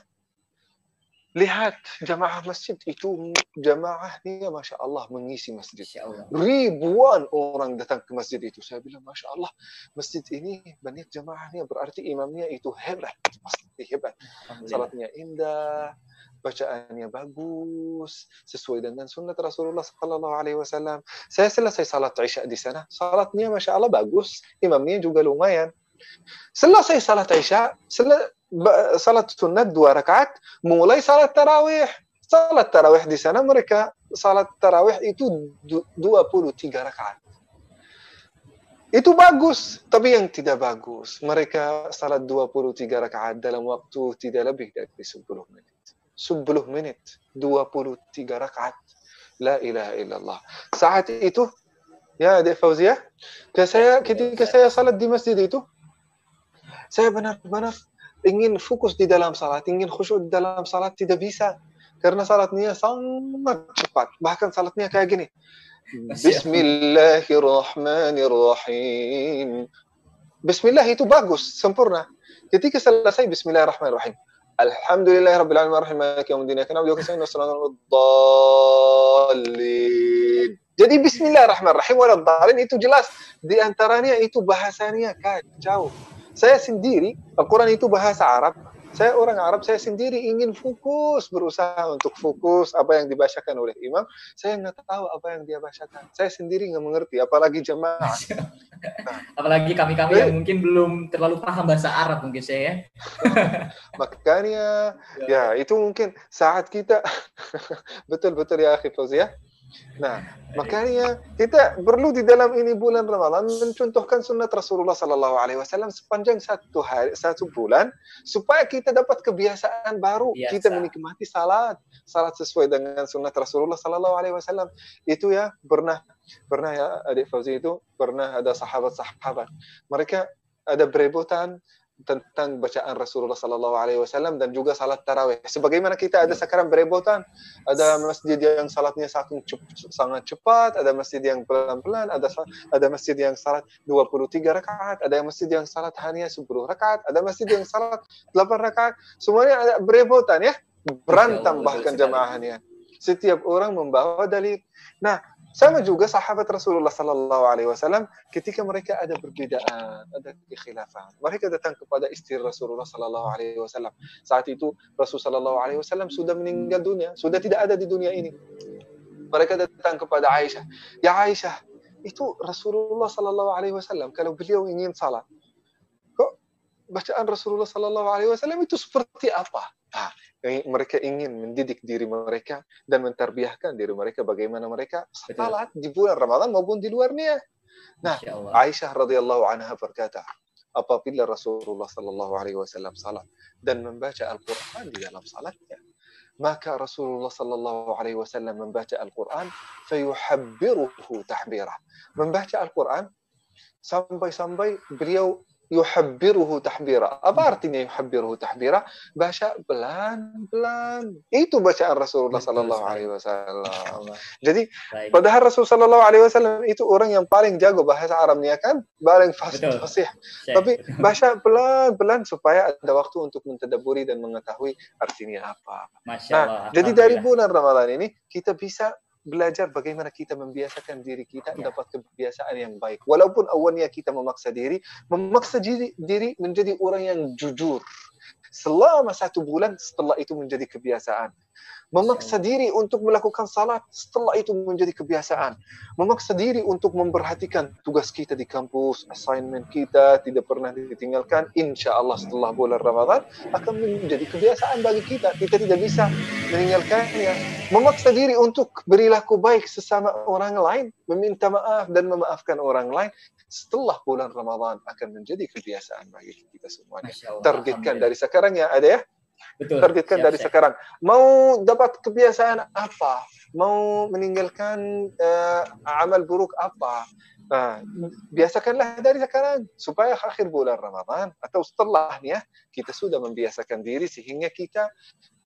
Lihat jamaah masjid itu jamaahnya masya Allah mengisi masjid. Ribuan orang datang ke masjid itu. Saya bilang masya Allah masjid ini banyak jamaahnya berarti imamnya itu hebat pasti hebat. Salatnya indah bacaannya bagus, sesuai dengan sunnah Rasulullah Sallallahu Alaihi Wasallam. Saya selesai salat Isya di sana, salatnya masya Allah bagus, imamnya juga lumayan. Selesai salat Isya, sel salat sunat dua rakaat, mulai salat tarawih. Salat tarawih di sana mereka salat tarawih itu 23 rakaat. Itu bagus, tapi yang tidak bagus, mereka salat 23 rakaat dalam waktu tidak lebih dari 10 menit. 10 menit, 23 rakaat. La ilaha illallah. Saat itu, ya adik Fauzia, ketika saya, ketika saya salat di masjid itu, saya benar-benar ingin fokus di dalam salat, ingin khusyuk di dalam salat, tidak bisa. Karena salatnya sangat cepat. Bahkan salatnya kayak gini. Bismillahirrahmanirrahim. Bismillah itu bagus, sempurna. Ketika selesai Bismillahirrahmanirrahim. Alhamdulillahirrahmanirrahim. Maliki yawmiddin. Iyyaka na'budu wa iyyaka nasta'in. Jadi Bismillahirrahmanirrahim waladhdallin itu jelas di antaranya itu bahasanya kacau. Saya sendiri, Al-Quran itu bahasa Arab, saya orang Arab, saya sendiri ingin fokus, berusaha untuk fokus apa yang dibacakan oleh imam. Saya nggak tahu apa yang dia bacakan. Saya sendiri nggak mengerti, apalagi jemaah. apalagi kami-kami yang mungkin belum terlalu paham bahasa Arab mungkin saya ya. Makanya, ya. ya itu mungkin saat kita betul-betul ya Akhif ya Nah, makanya kita perlu di dalam ini bulan Ramadan mencontohkan sunnah Rasulullah Sallallahu Alaihi Wasallam sepanjang satu hari, satu bulan, supaya kita dapat kebiasaan baru. Biasa. Kita menikmati salat, salat sesuai dengan sunnah Rasulullah Sallallahu Alaihi Wasallam. Itu ya pernah pernah ya adik Fauzi itu pernah ada sahabat-sahabat. Mereka ada berebutan tentang bacaan Rasulullah Sallallahu Alaihi Wasallam dan juga salat tarawih. Sebagaimana kita ada sekarang berebutan, ada masjid yang salatnya sangat cepat, ada masjid yang pelan-pelan, ada ada masjid yang salat 23 rakaat, ada masjid yang salat hanya 10 rakaat, ada masjid yang salat 8 rakaat. Semuanya ada berebutan ya, berantem bahkan jamaahnya. Setiap orang membawa dalil. Nah, sama juga sahabat Rasulullah Sallallahu Alaihi Wasallam ketika mereka ada perbedaan, ada kekhilafan, mereka datang kepada istri Rasulullah Sallallahu Alaihi Wasallam. Saat itu Rasulullah Sallallahu Alaihi Wasallam sudah meninggal dunia, sudah tidak ada di dunia ini. Mereka datang kepada Aisyah, ya Aisyah, itu Rasulullah Sallallahu Alaihi Wasallam kalau beliau ingin salat, kok bacaan Rasulullah Sallallahu Alaihi Wasallam itu seperti apa? Nah, mereka ingin mendidik diri mereka dan menterbiahkan diri mereka bagaimana mereka salat di bulan Ramadan maupun di luarnya. Nah, Aisyah radhiyallahu anha berkata, apabila Rasulullah sallallahu alaihi wasallam salat dan membaca Al-Qur'an di dalam salatnya, maka Rasulullah sallallahu alaihi wasallam membaca Al-Qur'an fayuhabbiruhu tahbira. Membaca Al-Qur'an sampai-sampai beliau yuhabbiruhu tahbira. Apa artinya yuhabbiruhu tahbira? Baca pelan-pelan. Itu bacaan Rasulullah sallallahu alaihi wasallam. Jadi padahal Rasulullah sallallahu alaihi wasallam itu orang yang paling jago bahasa Arabnya kan, paling fasih. Tapi baca pelan-pelan supaya ada waktu untuk mentadaburi dan mengetahui artinya apa. nah, jadi dari bulan Ramadan ini kita bisa belajar bagaimana kita membiasakan diri kita ya. dapat kebiasaan yang baik. Walaupun awalnya kita memaksa diri, memaksa diri, diri menjadi orang yang jujur. Selama satu bulan setelah itu menjadi kebiasaan memaksa diri untuk melakukan salat setelah itu menjadi kebiasaan. Memaksa diri untuk memperhatikan tugas kita di kampus assignment kita tidak pernah ditinggalkan insya Allah setelah bulan Ramadan akan menjadi kebiasaan bagi kita. Kita tidak bisa meninggalkannya. Memaksa diri untuk berilaku baik sesama orang lain meminta maaf dan memaafkan orang lain setelah bulan Ramadan akan menjadi kebiasaan bagi kita semuanya targetkan dari sekarang ya ada ya Betul. Targetkan siap, dari siap. sekarang. Mau dapat kebiasaan apa? Mau meninggalkan uh, amal buruk apa? Nah, biasakanlah dari sekarang supaya akhir bulan Ramadan atau setelahnya kita sudah membiasakan diri sehingga kita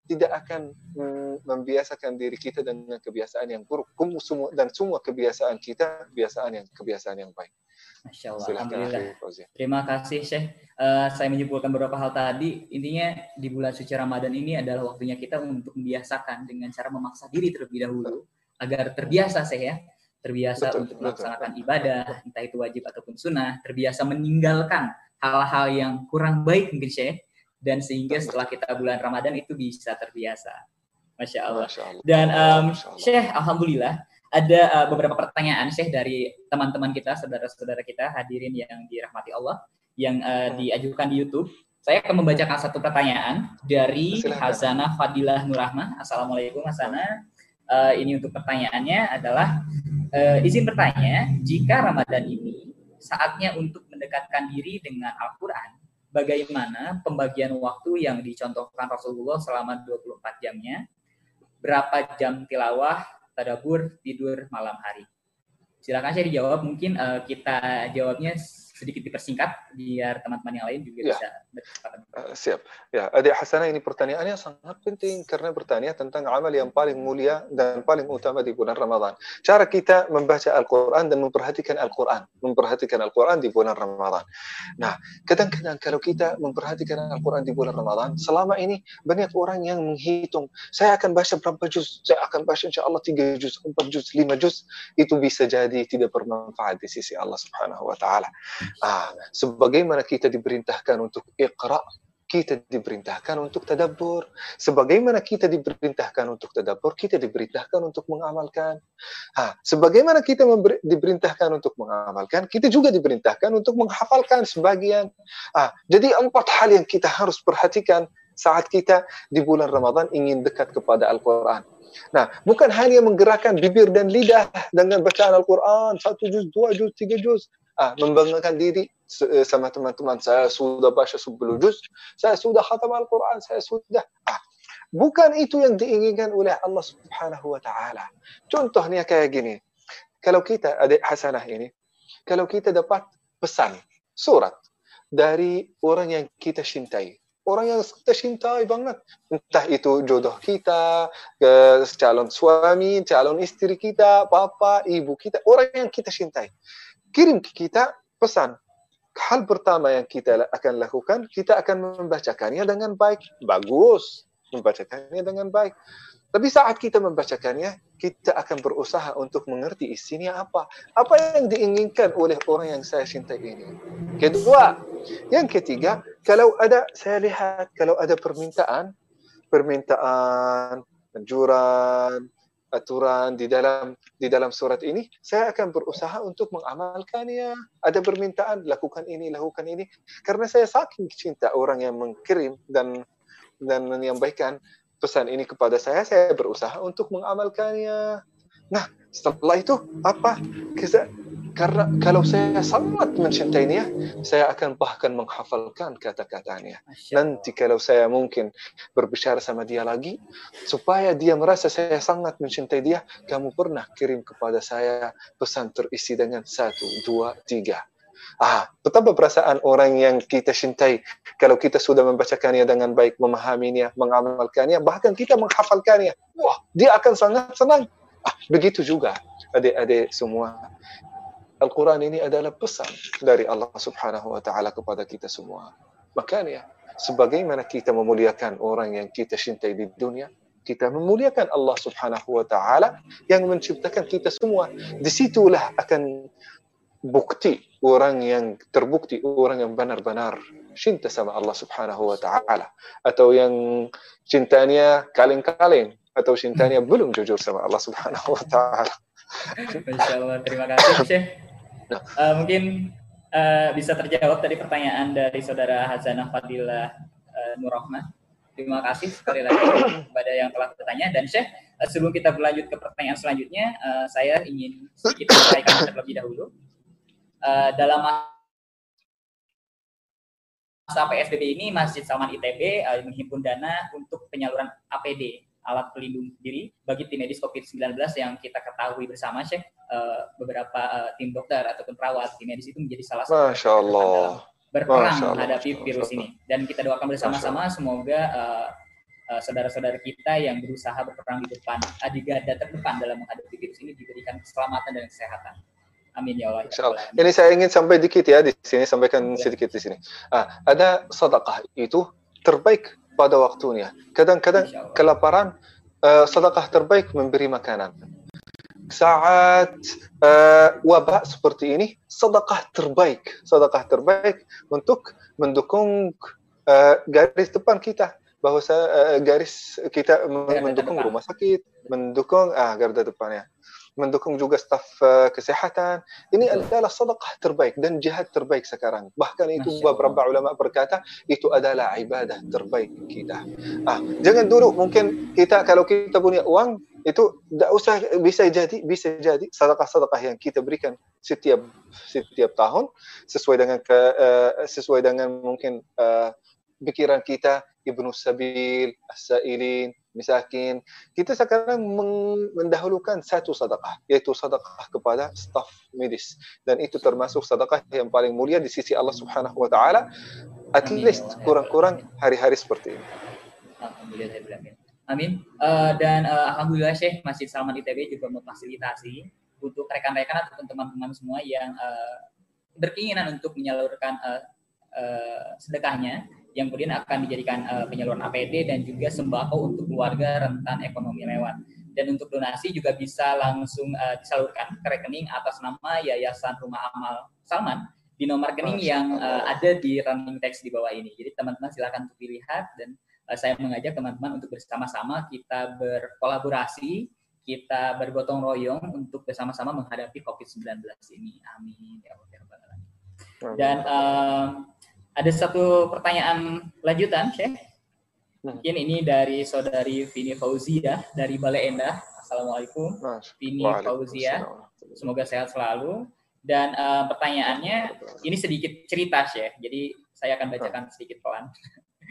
tidak akan mm, membiasakan diri kita dengan kebiasaan yang buruk dan semua kebiasaan kita kebiasaan yang kebiasaan yang baik. Masya Allah. Alhamdulillah. Terima kasih Syekh. Uh, saya menyimpulkan beberapa hal tadi. Intinya di bulan suci Ramadan ini adalah waktunya kita untuk membiasakan dengan cara memaksa diri terlebih dahulu agar terbiasa Syekh ya. Terbiasa betul, untuk melaksanakan betul. ibadah, entah itu wajib ataupun sunnah. Terbiasa meninggalkan hal-hal yang kurang baik mungkin Syekh. Dan sehingga setelah kita bulan Ramadan itu bisa terbiasa. Masya Allah. Masya Allah. Dan um, Masya Allah. Syekh, Alhamdulillah ada uh, beberapa pertanyaan Syekh dari teman-teman kita, saudara-saudara kita hadirin yang dirahmati Allah yang uh, diajukan di YouTube. Saya akan membacakan satu pertanyaan dari. Hazana Fadilah Nurahmah. Assalamualaikum Hazana. Uh, ini untuk pertanyaannya adalah uh, izin bertanya, jika Ramadan ini saatnya untuk mendekatkan diri dengan Al-Quran, bagaimana pembagian waktu yang dicontohkan Rasulullah selama 24 jamnya? Berapa jam tilawah, tadabur, tidur malam hari? Silakan saya dijawab. Mungkin eh, kita jawabnya sedikit dipersingkat biar teman-teman yang lain juga Ya. bisa berkesempatan. Uh, siap. Ya, Adik Hasanah ini pertanyaannya sangat penting karena bertanya tentang amal yang paling mulia dan paling utama di bulan Ramadan. Cara kita membaca Al-Quran dan memperhatikan Al-Quran. Memperhatikan Al-Quran di bulan Ramadan. Nah, kadang-kadang kalau kita memperhatikan Al-Quran di bulan Ramadan, selama ini banyak orang yang menghitung, saya akan baca berapa juz, saya akan baca insya Allah 3 juz, 4 juz, 5 juz, itu bisa jadi tidak bermanfaat di sisi Allah Subhanahu wa taala. Ah, sebagaimana kita diperintahkan untuk iqra, kita diperintahkan untuk tadabbur. Sebagaimana kita diperintahkan untuk tadabbur, kita diperintahkan untuk mengamalkan. Ha, sebagaimana kita diperintahkan untuk mengamalkan, kita juga diperintahkan untuk menghafalkan sebagian. Ah, jadi empat hal yang kita harus perhatikan saat kita di bulan Ramadan ingin dekat kepada Al-Quran. Nah, bukan hanya menggerakkan bibir dan lidah dengan bacaan Al-Quran, satu juz, dua juz, tiga juz. Ah, membanggakan diri eh, sama teman-teman saya sudah baca 10 juz, saya sudah khatam Al-Quran, saya sudah. Ah, bukan itu yang diinginkan oleh Allah Subhanahu wa taala. Contohnya kayak gini. Kalau kita adik Hasanah ini, kalau kita dapat pesan surat dari orang yang kita cintai, orang yang kita cintai banget, entah itu jodoh kita, calon suami, calon istri kita, papa, ibu kita, orang yang kita cintai. Kirim ke kita pesan. Hal pertama yang kita akan lakukan, kita akan membacakannya dengan baik. Bagus, membacakannya dengan baik. Tapi saat kita membacakannya, kita akan berusaha untuk mengerti isinya apa. Apa yang diinginkan oleh orang yang saya cintai ini. Kedua, yang ketiga, kalau ada, saya lihat, kalau ada permintaan, permintaan, anjuran, aturan di dalam di dalam surat ini, saya akan berusaha untuk mengamalkannya. Ada permintaan, lakukan ini, lakukan ini. Karena saya saking cinta orang yang mengirim dan dan menyampaikan pesan ini kepada saya, saya berusaha untuk mengamalkannya. Nah, setelah itu apa? Karena kalau saya sangat mencintainya, saya akan bahkan menghafalkan kata-katanya. Nanti kalau saya mungkin berbicara sama dia lagi, supaya dia merasa saya sangat mencintai dia, kamu pernah kirim kepada saya pesan terisi dengan satu, dua, tiga. Ah, betapa perasaan orang yang kita cintai kalau kita sudah membacakannya dengan baik, memahaminya, mengamalkannya, bahkan kita menghafalkannya. Wah, dia akan sangat senang. Ah, begitu juga adik-adik semua. Al-Quran ini adalah pesan dari Allah Subhanahu wa taala kepada kita semua. Makanya sebagaimana kita memuliakan orang yang kita cintai di dunia, kita memuliakan Allah Subhanahu wa taala yang menciptakan kita semua. Di situlah akan bukti orang yang terbukti orang yang benar-benar cinta sama Allah Subhanahu wa taala atau yang cintanya kaleng-kaleng atau cintanya belum jujur sama Allah Subhanahu wa taala. Masya Allah, terima kasih Syekh. Eh, mungkin eh, bisa terjawab tadi pertanyaan dari saudara Hazanah Fadilah uh, Nurrohmah. Terima kasih sekali lagi kepada yang telah bertanya. Dan Syekh eh, sebelum kita berlanjut ke pertanyaan selanjutnya, eh, saya ingin sedikit menyampaikan terlebih dahulu. Eh, dalam masa PSBB ini Masjid Salman ITB eh, menghimpun dana untuk penyaluran APD alat pelindung diri bagi tim medis COVID-19 yang kita ketahui bersama Syekh eh, beberapa eh, tim dokter ataupun perawat tim medis itu menjadi salah satu Masya Allah. berperang Masya Allah, menghadapi Allah. virus ini dan kita doakan bersama-sama semoga eh, eh, saudara-saudara kita yang berusaha berperang di depan eh, di garda terdepan dalam menghadapi virus ini diberikan keselamatan dan kesehatan. Amin ya Allah. ya Insya Allah. Ini saya ingin sampai dikit ya di sini, sampaikan sedikit di sini. Ah, ada sedekah itu terbaik pada waktunya. Kadang-kadang kelaparan, eh, sedekah terbaik memberi makanan. Saat eh, wabah seperti ini, sedekah terbaik, sedekah terbaik untuk mendukung eh, garis depan kita, bahwa uh, garis kita mendukung rumah sakit, mendukung ah garda depannya, mendukung juga staf uh, kesehatan. Ini Betul. adalah sedekah terbaik dan jihad terbaik sekarang. Bahkan itu beberapa ulama berkata itu adalah ibadah terbaik kita. Ah, jangan dulu mungkin kita kalau kita punya uang itu tidak usah bisa jadi bisa jadi sedekah-sedekah yang kita berikan setiap setiap tahun sesuai dengan ke, uh, sesuai dengan mungkin uh, pikiran kita ibnu sabil as-sailin misakin kita sekarang mendahulukan satu sedekah yaitu sedekah kepada staf medis dan itu termasuk sedekah yang paling mulia di sisi Allah Subhanahu wa taala at Amin. least kurang-kurang hari-hari seperti ini Alhamdulillah. Amin. Eh, dan eh, alhamdulillah Syekh Masjid Salman ITB juga memfasilitasi untuk rekan-rekan ataupun teman-teman semua yang eh, berkeinginan untuk menyalurkan eh, eh, sedekahnya yang kemudian akan dijadikan eh, penyaluran APD dan juga sembako untuk keluarga rentan ekonomi lewat. Dan untuk donasi juga bisa langsung eh, disalurkan ke rekening atas nama Yayasan Rumah Amal Salman di nomor rekening yang Allah. ada di running text di bawah ini. Jadi teman-teman silakan untuk dilihat dan eh, saya mengajak teman-teman untuk bersama-sama kita berkolaborasi, kita bergotong royong untuk bersama-sama menghadapi COVID-19 ini. Amin. Ya Allah, ya. Dan em, ada satu pertanyaan lanjutan, Syekh. Hmm. Mungkin ini dari saudari Vini Fauzia dari Bale Endah. Assalamualaikum. Vini Fauzia. Semoga sehat selalu. Dan eh, pertanyaannya ini sedikit cerita Syekh. Jadi saya akan bacakan sedikit pelan.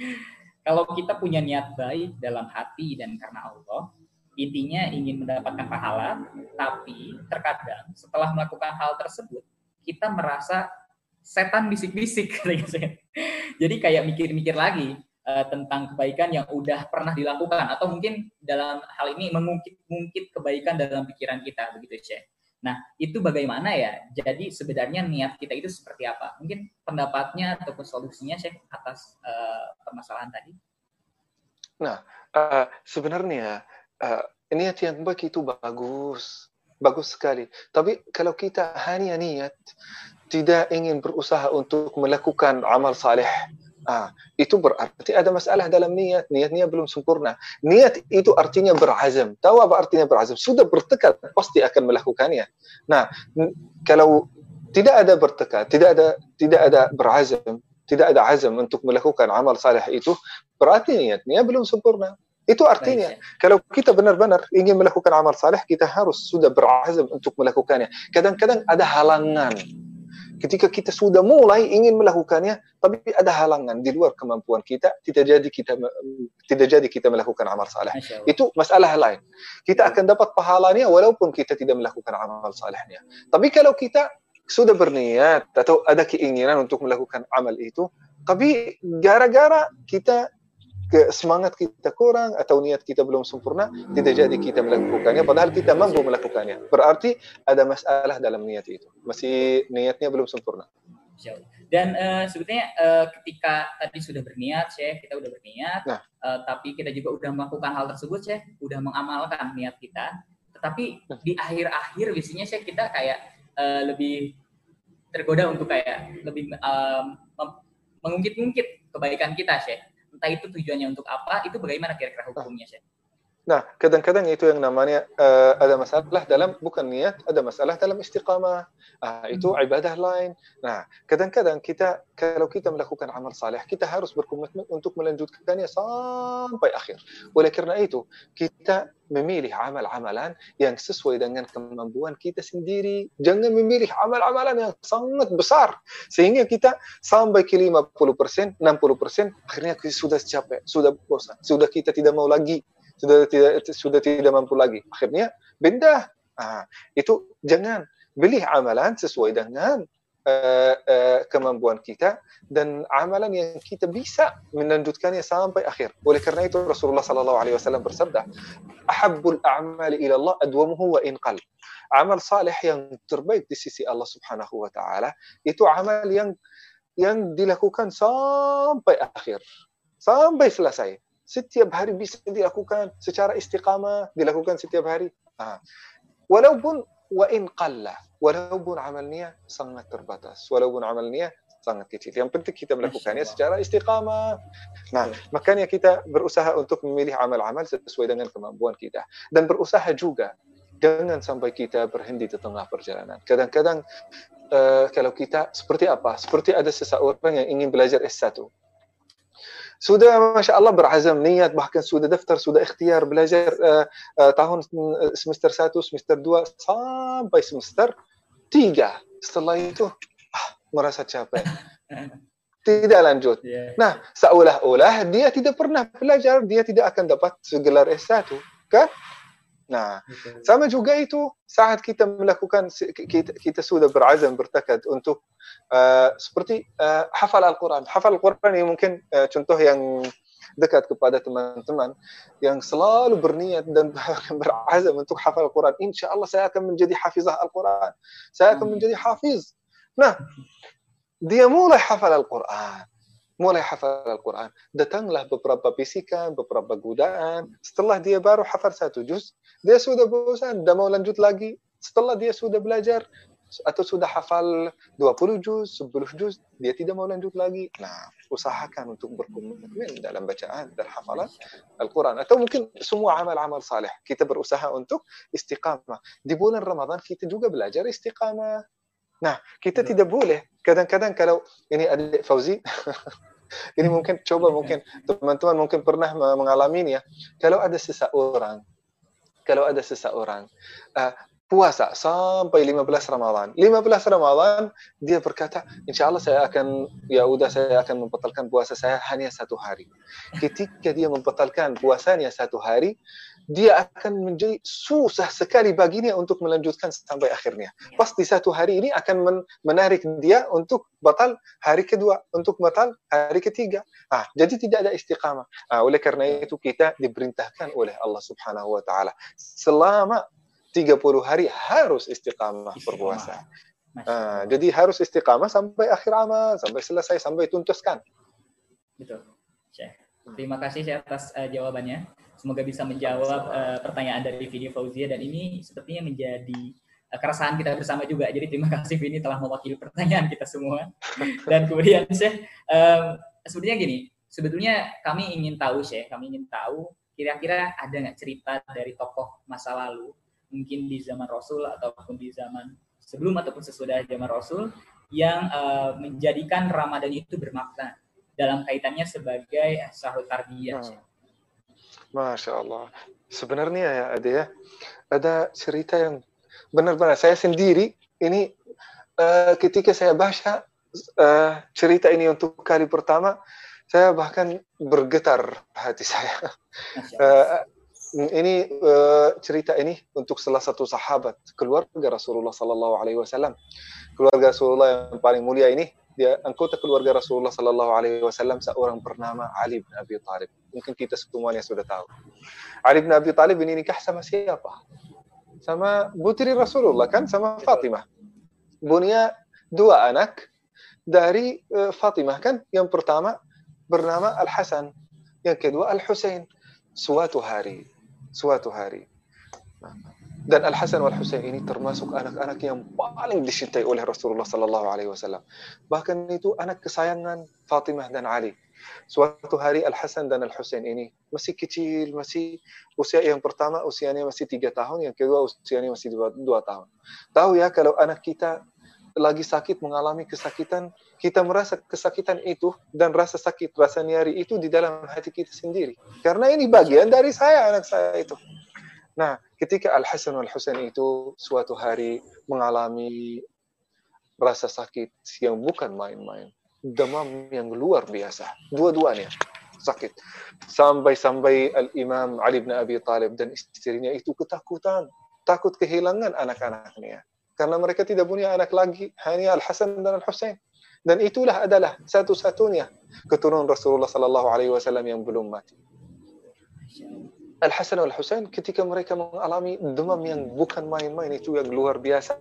Kalau kita punya niat baik dalam hati dan karena Allah, intinya ingin mendapatkan pahala, tapi terkadang setelah melakukan hal tersebut, kita merasa setan bisik-bisik katanya Syekh. Jadi kayak mikir-mikir lagi eh, tentang kebaikan yang udah pernah dilakukan atau mungkin dalam hal ini mengungkit-ungkit kebaikan dalam pikiran kita begitu Syekh. Nah, itu bagaimana ya? Jadi sebenarnya niat kita itu seperti apa? Mungkin pendapatnya ataupun solusinya Syekh atas eh, permasalahan tadi. Uh, sebenarnya uh, niat yang baik itu bagus, bagus sekali. Tapi kalau kita hanya niat tidak ingin berusaha untuk melakukan amal saleh, ah, itu berarti ada masalah dalam niat. Niatnya belum sempurna. Niat itu artinya berazam. Tahu apa artinya berazam? Sudah bertekad pasti akan melakukannya. Nah, kalau tidak ada bertekad, tidak ada tidak ada berazam, tidak ada azam untuk melakukan amal saleh itu, berarti niatnya belum sempurna. Itu artinya Baik, kalau kita benar-benar ingin melakukan amal saleh, kita harus sudah berazam untuk melakukannya. Kadang-kadang ada halangan. Ketika kita sudah mulai ingin melakukannya, tapi ada halangan di luar kemampuan kita, tidak jadi kita tidak jadi kita melakukan amal saleh. Itu masalah lain. Kita akan dapat pahalanya walaupun kita tidak melakukan amal salehnya. Tapi kalau kita sudah berniat atau ada keinginan untuk melakukan amal itu, tapi gara-gara kita ke semangat kita kurang atau niat kita belum sempurna, tidak jadi kita melakukannya padahal kita mampu melakukannya. Berarti ada masalah dalam niat itu. Masih niatnya belum sempurna. Dan eh, sebetulnya eh, ketika tadi sudah berniat, Syekh, kita udah berniat, Nah. eh, tapi kita juga udah melakukan hal tersebut, Syekh, udah mengamalkan niat kita. Tetapi Hmm. di akhir-akhir biasanya Syekh kita kayak eh, lebih tergoda untuk kayak lebih mem- mengungkit-ungkit kebaikan kita, Syekh. Entah itu tujuannya untuk apa, itu bagaimana kira-kira hukumnya, Syekh? Nah, kadang-kadang itu yang namanya uh, ada masalah dalam bukan niat, ada masalah dalam istiqamah. Ah, itu ibadah lain. Nah, kadang-kadang kita kalau kita melakukan amal saleh, kita harus berkomitmen untuk melanjutkannya sampai akhir. Oleh karena itu, kita memilih amal-amalan yang sesuai dengan kemampuan kita sendiri. Jangan memilih amal-amalan yang sangat besar sehingga kita sampai ke 50%, 60%, akhirnya kita sudah capek, sudah bosan, sudah kita tidak mau lagi sudah tidak sudah tidak mampu lagi. Akhirnya pindah. Ah, itu jangan pilih amalan sesuai dengan uh, uh, kemampuan kita dan amalan yang kita bisa melanjutkannya sampai akhir. Oleh karena itu Rasulullah sallallahu alaihi wasallam bersabda, "Ahabbul a'mali ila Allah adwamuhu wa in qal." Amal saleh yang terbaik di sisi Allah Subhanahu wa taala itu amal yang yang dilakukan sampai akhir, sampai selesai setiap hari bisa dilakukan secara istiqamah dilakukan setiap hari ah. walaupun wa in qalla walaupun amalnya sangat terbatas walaupun amalnya sangat kecil. Yang penting kita melakukannya secara istiqamah. Nah, makanya kita berusaha untuk memilih amal-amal sesuai dengan kemampuan kita dan berusaha juga jangan sampai kita berhenti di tengah perjalanan. Kadang-kadang uh, kalau kita seperti apa? Seperti ada seseorang yang ingin belajar S1. Sudah Masya Allah berazam niat bahkan sudah daftar, sudah ikhtiar belajar uh, uh, tahun semester 1, semester 2 sampai semester 3. Setelah itu ah, merasa capek. Tidak lanjut. Yeah. Nah, seolah-olah dia tidak pernah belajar, dia tidak akan dapat gelar S1. Kan? Nah, sama juga itu saat kita melakukan kita, kita sudah berazam bertekad untuk uh, seperti uh, hafal Al-Quran. Hafal Al-Quran ini mungkin uh, contoh yang dekat kepada teman-teman yang selalu berniat dan berazam untuk hafal Al-Quran. Insya Allah saya akan menjadi hafizah Al-Quran. Saya akan hmm. menjadi hafiz. Nah, dia mulai hafal Al-Quran mulai hafal Al-Quran. Datanglah beberapa bisikan, beberapa godaan. Setelah dia baru hafal satu juz, dia sudah bosan, tidak mau lanjut lagi. Setelah dia sudah belajar, atau sudah hafal 20 juz, 10 juz, dia tidak mau lanjut lagi. Nah, usahakan untuk berkomitmen dalam bacaan dan hafalan Al-Quran. Atau mungkin semua amal-amal saleh. Kita berusaha untuk istiqamah. Di bulan Ramadan kita juga belajar istiqamah. Nah, kita tidak boleh. Kadang-kadang kalau ini adik Fauzi, ini mungkin coba mungkin teman-teman mungkin pernah mengalami ya. Kalau ada seseorang, kalau ada seseorang uh, puasa sampai 15 Ramadan. 15 Ramadan dia berkata, insya Allah saya akan ya udah saya akan membatalkan puasa saya hanya satu hari. Ketika dia membatalkan puasanya satu hari, dia akan menjadi susah sekali baginya untuk melanjutkan sampai akhirnya. Pasti satu hari ini akan menarik dia untuk batal hari kedua, untuk batal hari ketiga. Ah, jadi tidak ada istiqamah. Ah, oleh karena itu kita diperintahkan oleh Allah Subhanahu wa taala selama 30 hari harus istiqamah berpuasa. Ah, jadi harus istiqamah sampai akhir amal, sampai selesai, sampai tuntaskan. Betul. Terima kasih atas uh, jawabannya. Semoga bisa menjawab uh, pertanyaan dari Vini Fauzia dan ini sepertinya menjadi uh, keresahan kita bersama juga. Jadi terima kasih Vini telah mewakili pertanyaan kita semua. Dan kemudian Syekh, um, sebetulnya gini, sebetulnya kami ingin tahu Syekh, kami ingin tahu kira-kira ada nggak cerita dari tokoh masa lalu, mungkin di zaman Rasul ataupun di zaman sebelum ataupun sesudah zaman Rasul yang uh, menjadikan Ramadan itu bermakna dalam kaitannya sebagai sahur tarbiyah. Hmm. Masya Allah. Sebenarnya ya ada ya, ada cerita yang benar-benar saya sendiri ini uh, ketika saya baca uh, cerita ini untuk kali pertama, saya bahkan bergetar hati saya. Uh, ini uh, cerita ini untuk salah satu sahabat keluarga Rasulullah Sallallahu Alaihi Wasallam, keluarga Rasulullah yang paling mulia ini dia anggota keluarga Rasulullah Sallallahu Alaihi Wasallam seorang bernama Ali bin Abi Thalib. Mungkin kita semuanya sudah tahu. Ali bin Abi Thalib ini nikah sama siapa? Sama putri Rasulullah kan, sama Fatimah. Punya dua anak dari uh, Fatimah kan. Yang pertama bernama Al Hasan, yang kedua Al Husain. Suatu hari, suatu hari dan Al Hasan wal Husain ini termasuk anak-anak yang paling dicintai oleh Rasulullah Sallallahu Alaihi Wasallam. Bahkan itu anak kesayangan Fatimah dan Ali. Suatu hari Al Hasan dan Al Husain ini masih kecil, masih usia yang pertama usianya masih tiga tahun, yang kedua usianya masih dua, dua tahun. Tahu ya kalau anak kita lagi sakit mengalami kesakitan, kita merasa kesakitan itu dan rasa sakit, rasa nyari itu di dalam hati kita sendiri. Karena ini bagian dari saya, anak saya itu. Nah, ketika Al Hasan Al Husain itu suatu hari mengalami rasa sakit yang bukan main-main, demam yang luar biasa, dua-duanya sakit. Sampai-sampai Al Imam Ali bin Abi Talib dan istrinya itu ketakutan, takut kehilangan anak-anaknya. Karena mereka tidak punya anak lagi, hanya Al Hasan dan Al Husain. Dan itulah adalah satu-satunya keturunan Rasulullah Sallallahu Alaihi Wasallam yang belum mati. Al-Hasan Al-Husain ketika mereka mengalami demam yang bukan main-main itu yang luar biasa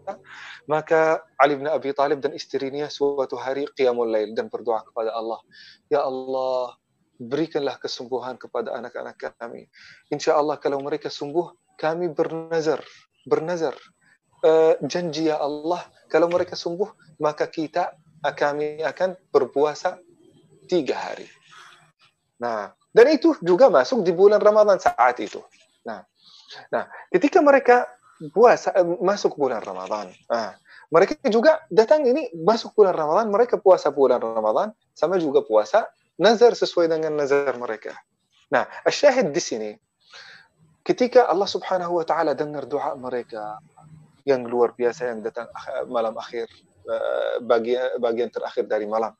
maka Ali bin Abi Talib dan istrinya suatu hari qiyamul lail dan berdoa kepada Allah ya Allah berikanlah kesembuhan kepada anak-anak kami. Insya Allah kalau mereka sembuh kami bernazar bernazar. Uh, janji ya Allah kalau mereka sembuh maka kita kami akan berpuasa tiga hari. Nah, dan itu juga masuk di bulan Ramadan saat itu. Nah, nah ketika mereka puasa eh, masuk bulan Ramadan, nah, mereka juga datang ini masuk bulan Ramadan, mereka puasa bulan Ramadan sama juga puasa nazar sesuai dengan nazar mereka. Nah, syahid di sini ketika Allah Subhanahu wa taala dengar doa mereka yang luar biasa yang datang malam akhir eh, bagian bagian terakhir dari malam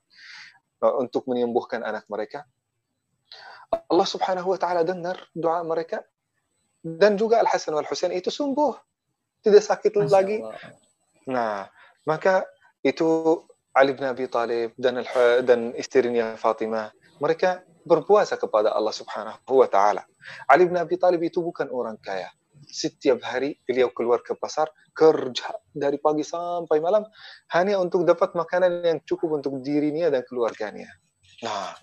eh, untuk menyembuhkan anak mereka. Allah Subhanahu wa taala dengar doa mereka dan juga Al Hasan wal Husain itu sembuh, tidak sakit lagi. Nah, maka itu Ali bin Abi Talib dan dan istrinya Fatimah mereka berpuasa kepada Allah Subhanahu wa taala. Ali bin Abi Thalib itu bukan orang kaya. Setiap hari beliau keluar ke pasar kerja dari pagi sampai malam hanya untuk dapat makanan yang cukup untuk dirinya dan keluarganya. Nah,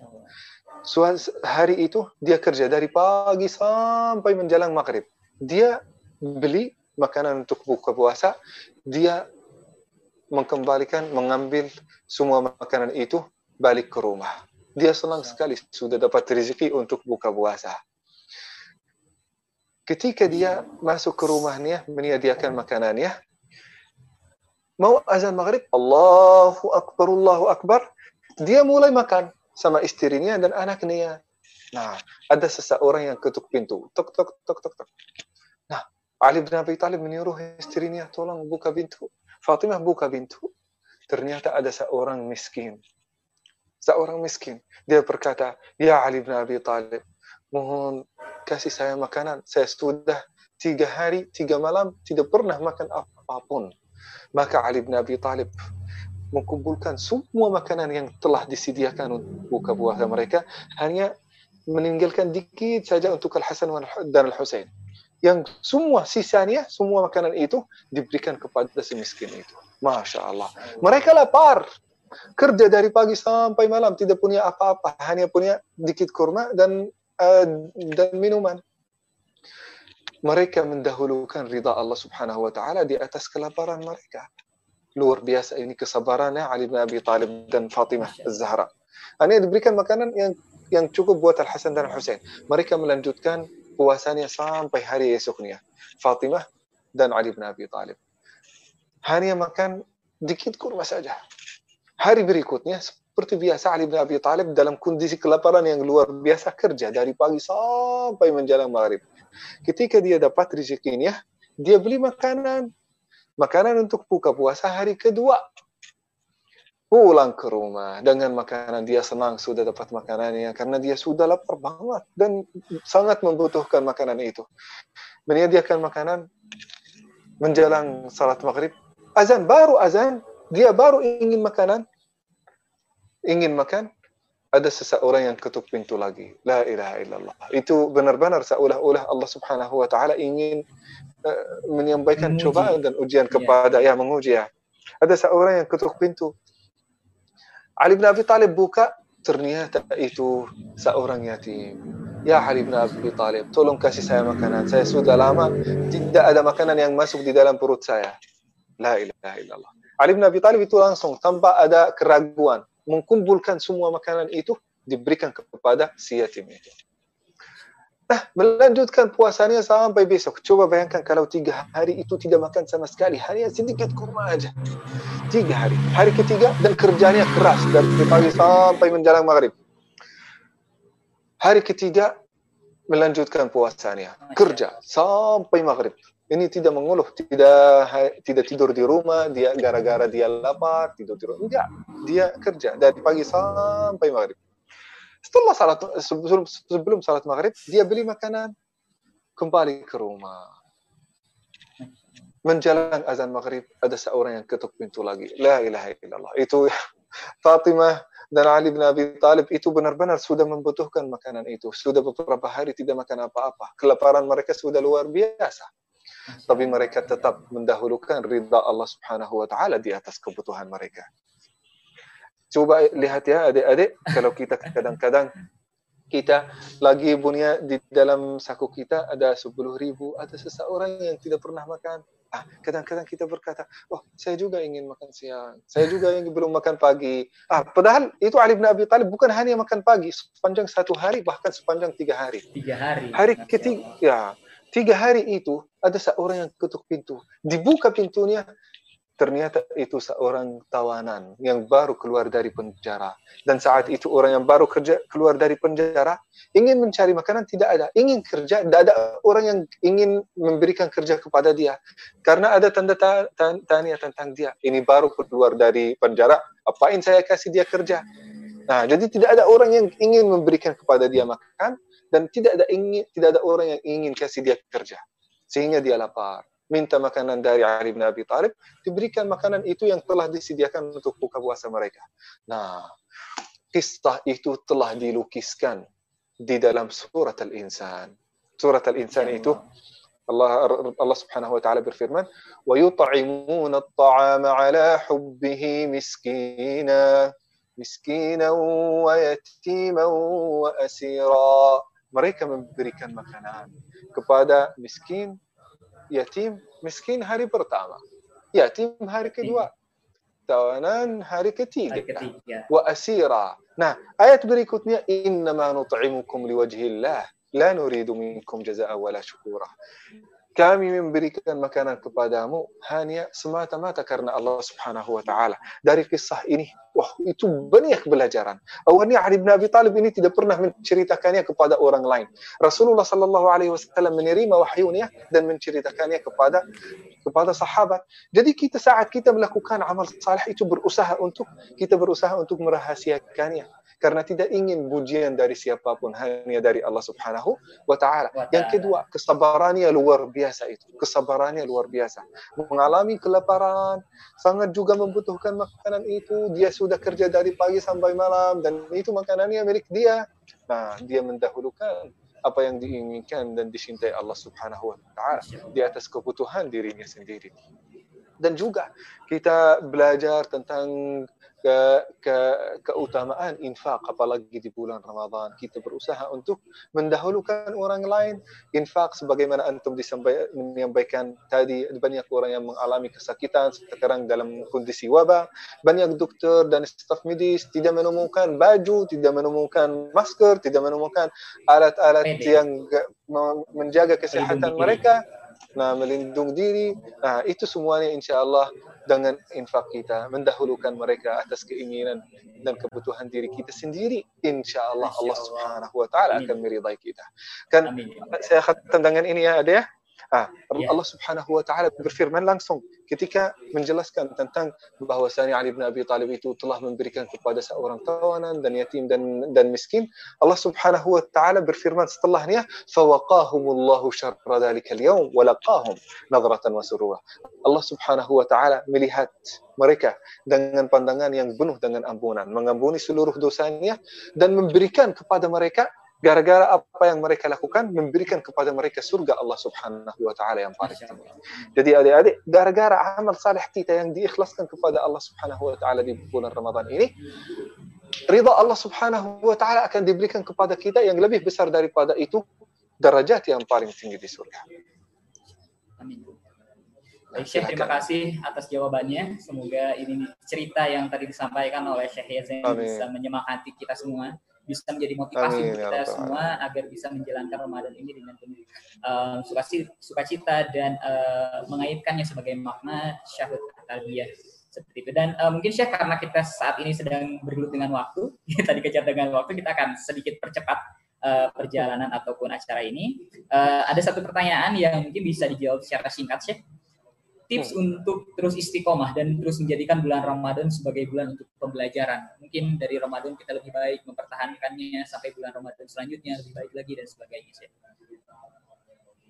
hari itu dia kerja dari pagi sampai menjelang maghrib. Dia beli makanan untuk buka puasa, dia mengembalikan, mengambil semua makanan itu balik ke rumah dia senang sekali sudah dapat rezeki untuk buka puasa. Ketika dia masuk ke rumahnya, menyediakan makanannya, mau azan maghrib, Allahu Akbar, Allahu Akbar, dia mulai makan sama istrinya dan anaknya. Nah, ada seseorang yang ketuk pintu. Tok, tok, tok, tok, tok. Nah, Ali bin Abi Talib menyuruh istrinya, tolong buka pintu. Fatimah buka pintu. Ternyata ada seorang miskin seorang miskin. Dia berkata, Ya Ali bin Abi Talib, mohon kasih saya makanan. Saya sudah tiga hari, tiga malam tidak pernah makan apa pun. Maka Ali bin Abi Talib mengumpulkan semua makanan yang telah disediakan untuk buka puasa mereka, hanya meninggalkan dikit saja untuk Al-Hasan dan Al-Husain. Yang semua sisanya, semua makanan itu diberikan kepada si miskin itu. Masya Allah. Mereka lapar kerja dari pagi sampai malam tidak punya apa-apa hanya punya dikit kurma dan uh, dan minuman mereka mendahulukan ridha Allah Subhanahu wa taala di atas kelaparan mereka luar biasa ini kesabarannya Ali bin Abi Talib dan Fatimah Az-Zahra. Hanya diberikan makanan yang yang cukup buat Al Hasan dan Al Husain mereka melanjutkan puasanya sampai hari esoknya. Fatimah dan Ali bin Abi Talib. Hanya makan dikit kurma saja. Hari berikutnya seperti biasa Ali bin Abi Thalib dalam kondisi kelaparan yang luar biasa kerja dari pagi sampai menjelang maghrib. Ketika dia dapat rezekinya, dia beli makanan. Makanan untuk buka puasa hari kedua. Pulang ke rumah dengan makanan dia senang sudah dapat makanannya karena dia sudah lapar banget dan sangat membutuhkan makanan itu. Menyediakan makanan menjelang salat maghrib. Azan baru azan dia baru ingin makanan, ingin makan, ada seseorang yang ketuk pintu lagi. La ilaha illallah. Itu benar-benar seolah-olah Allah Subhanahu wa taala ingin menyampaikan menguji. cobaan dan ujian iya. kepada ya. ya menguji ya. Ada seorang yang ketuk pintu. Ali bin Abi Talib buka, ternyata itu seorang yatim. Ya Ali bin Abi Talib, tolong kasih saya makanan. Saya sudah lama tidak ada makanan yang masuk di dalam perut saya. La ilaha illallah. Ali bin Abi Thalib itu langsung tanpa ada keraguan mengumpulkan semua makanan itu diberikan kepada si yatim itu. Nah, melanjutkan puasanya sampai besok. Coba bayangkan kalau tiga hari itu tidak makan sama sekali. Hanya sedikit kurma aja. Tiga hari. Hari ketiga dan kerjanya keras. Dari pagi sampai menjelang maghrib. Hari ketiga melanjutkan puasanya. Kerja sampai maghrib ini tidak mengeluh, tidak tidak tidur di rumah, dia gara-gara dia lapar, tidur di rumah. Enggak, dia kerja dari pagi sampai maghrib. Setelah salat sebelum sebelum salat maghrib, dia beli makanan, kembali ke rumah. Menjelang azan maghrib, ada seorang yang ketuk pintu lagi. La ilaha illallah. Itu Fatimah dan Ali bin Abi Talib itu benar-benar sudah membutuhkan makanan itu. Sudah beberapa hari tidak makan apa-apa. Kelaparan mereka sudah luar biasa tapi mereka tetap mendahulukan ridha Allah Subhanahu wa taala di atas kebutuhan mereka. Coba lihat ya adik-adik, kalau kita kadang-kadang kita lagi punya di dalam saku kita ada 10 ribu, ada seseorang yang tidak pernah makan, Ah, kadang-kadang kita berkata, oh saya juga ingin makan siang, saya juga ingin belum makan pagi. Ah, padahal itu Ali bin Abi Thalib bukan hanya makan pagi sepanjang satu hari, bahkan sepanjang tiga hari. Tiga hari. Hari ketiga, ya tiga hari itu ada seorang yang ketuk pintu, dibuka pintunya, ternyata itu seorang tawanan yang baru keluar dari penjara. Dan saat itu orang yang baru kerja keluar dari penjara ingin mencari makanan tidak ada. Ingin kerja tidak ada orang yang ingin memberikan kerja kepada dia. Karena ada tanda tanya tentang dia. Ini baru keluar dari penjara apain saya kasih dia kerja? Nah jadi tidak ada orang yang ingin memberikan kepada dia makan dan tidak ada ingin tidak ada orang yang ingin kasih dia kerja. Sehingga dia lapar minta makanan dari Ali bin Abi Thalib, diberikan makanan itu yang telah disediakan untuk buka puasa mereka. Nah, kisah itu telah dilukiskan di dalam surat Al-Insan. Surat Al-Insan ya itu Allah Allah Subhanahu wa taala berfirman, "Wa yut'imuna at-ta'ama 'ala hubbihi miskina, miskina wa yatima wa asira." Mereka memberikan makanan kepada miskin, yatim miskin hari pertama, yatim hari kedua, tawanan hari ketiga, hari ketiga. wa asira. Nah, ayat berikutnya innama nut'imukum liwajhillah la nuridu minkum jazaa'a wala syukura kami memberikan makanan kepadamu hanya semata-mata karena Allah Subhanahu wa taala. Dari kisah ini, wah itu banyak pelajaran. Awalnya Ali bin Abi Thalib ini tidak pernah menceritakannya kepada orang lain. Rasulullah sallallahu alaihi wasallam menerima wahyunya dan menceritakannya kepada kepada sahabat. Jadi kita saat kita melakukan amal saleh itu berusaha untuk kita berusaha untuk merahasiakannya karena tidak ingin pujian dari siapa pun hanya dari Allah Subhanahu wa taala. Yang kedua, kesabarannya luar biasa itu. Kesabarannya luar biasa. Mengalami kelaparan, sangat juga membutuhkan makanan itu. Dia sudah kerja dari pagi sampai malam dan itu makanannya milik dia. Nah, dia mendahulukan apa yang diinginkan dan dicintai Allah Subhanahu wa taala di atas kebutuhan dirinya sendiri. Dan juga kita belajar tentang ke, ke keutamaan infak apalagi di bulan Ramadan. Kita berusaha untuk mendahulukan orang lain. Infak sebagaimana antum menyampaikan tadi banyak orang yang mengalami kesakitan sekarang dalam kondisi wabah. Banyak dokter dan staf medis tidak menemukan baju tidak menemukan masker tidak menemukan alat-alat yang menjaga kesehatan mereka nah melindungi diri. Nah itu semuanya insya Allah dengan infak kita mendahulukan mereka atas keinginan dan kebutuhan diri kita sendiri. Insya Allah Allah Subhanahu wa taala akan meridai kita. Kan saya katakan dengan ini ya ada ya Ah, ya. Allah Subhanahu wa taala berfirman langsung ketika menjelaskan tentang bahwasanya Ali bin Abi Thalib itu telah memberikan kepada seorang tawanan dan yatim dan dan miskin. Allah Subhanahu wa taala berfirman setelahnya, "Fawaqahumullahu syarra dzalikal yawm wa laqahum nadratan wa surura." Allah Subhanahu wa taala melihat mereka dengan pandangan yang penuh dengan ampunan, mengampuni seluruh dosanya dan memberikan kepada mereka gara-gara apa yang mereka lakukan memberikan kepada mereka surga Allah Subhanahu wa taala yang paling tinggi. Jadi adik-adik, gara-gara amal saleh kita yang diikhlaskan kepada Allah Subhanahu wa taala di bulan Ramadan ini, ridha Allah Subhanahu wa taala akan diberikan kepada kita yang lebih besar daripada itu derajat yang paling tinggi di surga. Amin. Baik, Syekh, terima kasih atas jawabannya. Semoga ini cerita yang tadi disampaikan oleh Syekh Yazin bisa menyemangati kita semua bisa menjadi motivasi Amin, untuk ya kita semua agar bisa menjalankan Ramadan ini dengan penuh uh, sukacita dan uh, mengaitkannya sebagai makna syahud tarbiyah seperti itu. Dan uh, mungkin Syekh karena kita saat ini sedang bergelut dengan waktu kita dikejar dengan waktu kita akan sedikit percepat uh, perjalanan ataupun acara ini. Uh, ada satu pertanyaan yang mungkin bisa dijawab secara singkat Syekh tips hmm. untuk terus istiqomah dan terus menjadikan bulan Ramadan sebagai bulan untuk pembelajaran. Mungkin dari Ramadan kita lebih baik mempertahankannya sampai bulan Ramadan selanjutnya lebih baik lagi dan sebagainya.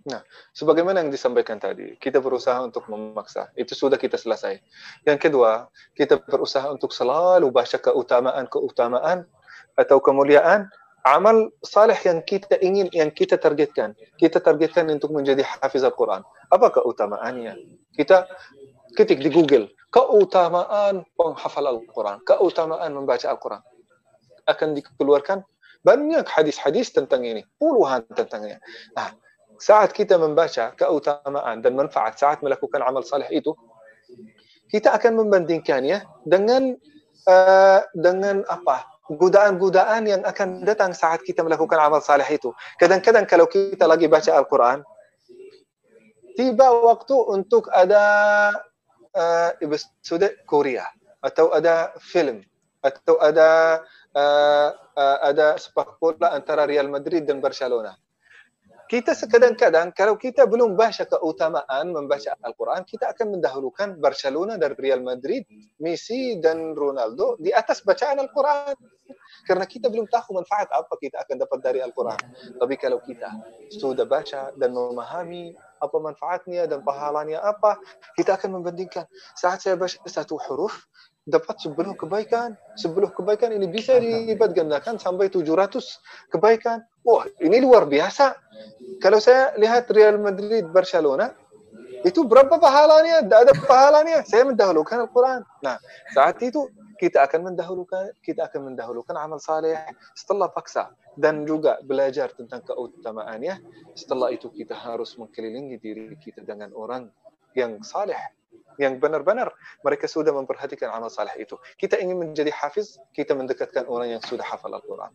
Nah, sebagaimana yang disampaikan tadi, kita berusaha untuk memaksa. Itu sudah kita selesai. Yang kedua, kita berusaha untuk selalu baca keutamaan-keutamaan atau kemuliaan amal saleh yang kita ingin, yang kita targetkan. Kita targetkan untuk menjadi hafiz Al-Quran. Apa keutamaannya? Kita ketik di Google, keutamaan penghafal Al-Quran, keutamaan membaca Al-Quran. Akan dikeluarkan banyak hadis-hadis tentang ini, puluhan tentangnya. Nah, saat kita membaca keutamaan dan manfaat saat melakukan amal saleh itu, kita akan membandingkannya dengan uh, dengan apa? Godaan-godaan yang akan datang saat kita melakukan amal saleh itu. Kadang-kadang kalau kita lagi baca Al-Quran, tiba waktu untuk ada uh, episode Korea atau ada film atau ada uh, uh, ada sepak bola antara Real Madrid dan Barcelona kita kadang-kadang kalau kita belum baca keutamaan membaca Al-Quran, kita akan mendahulukan Barcelona dan Real Madrid, Messi dan Ronaldo di atas bacaan Al-Quran. Karena kita belum tahu manfaat apa kita akan dapat dari Al-Quran. Tapi kalau kita sudah baca dan memahami apa manfaatnya dan pahalanya apa, kita akan membandingkan. Saat saya baca satu huruf, dapat 10 kebaikan. 10 kebaikan ini bisa dilipat gandakan sampai 700 kebaikan. Wah, ini luar biasa. Kalau saya lihat Real Madrid Barcelona, itu berapa pahalanya? Tidak ada pahalanya. Saya mendahulukan Al-Quran. Nah, saat itu kita akan mendahulukan kita akan mendahulukan amal saleh setelah paksa dan juga belajar tentang keutamaannya. Setelah itu kita harus mengkelilingi diri kita dengan orang yang saleh yang benar-benar mereka sudah memperhatikan amal saleh itu. Kita ingin menjadi hafiz, kita mendekatkan orang yang sudah hafal Al-Quran.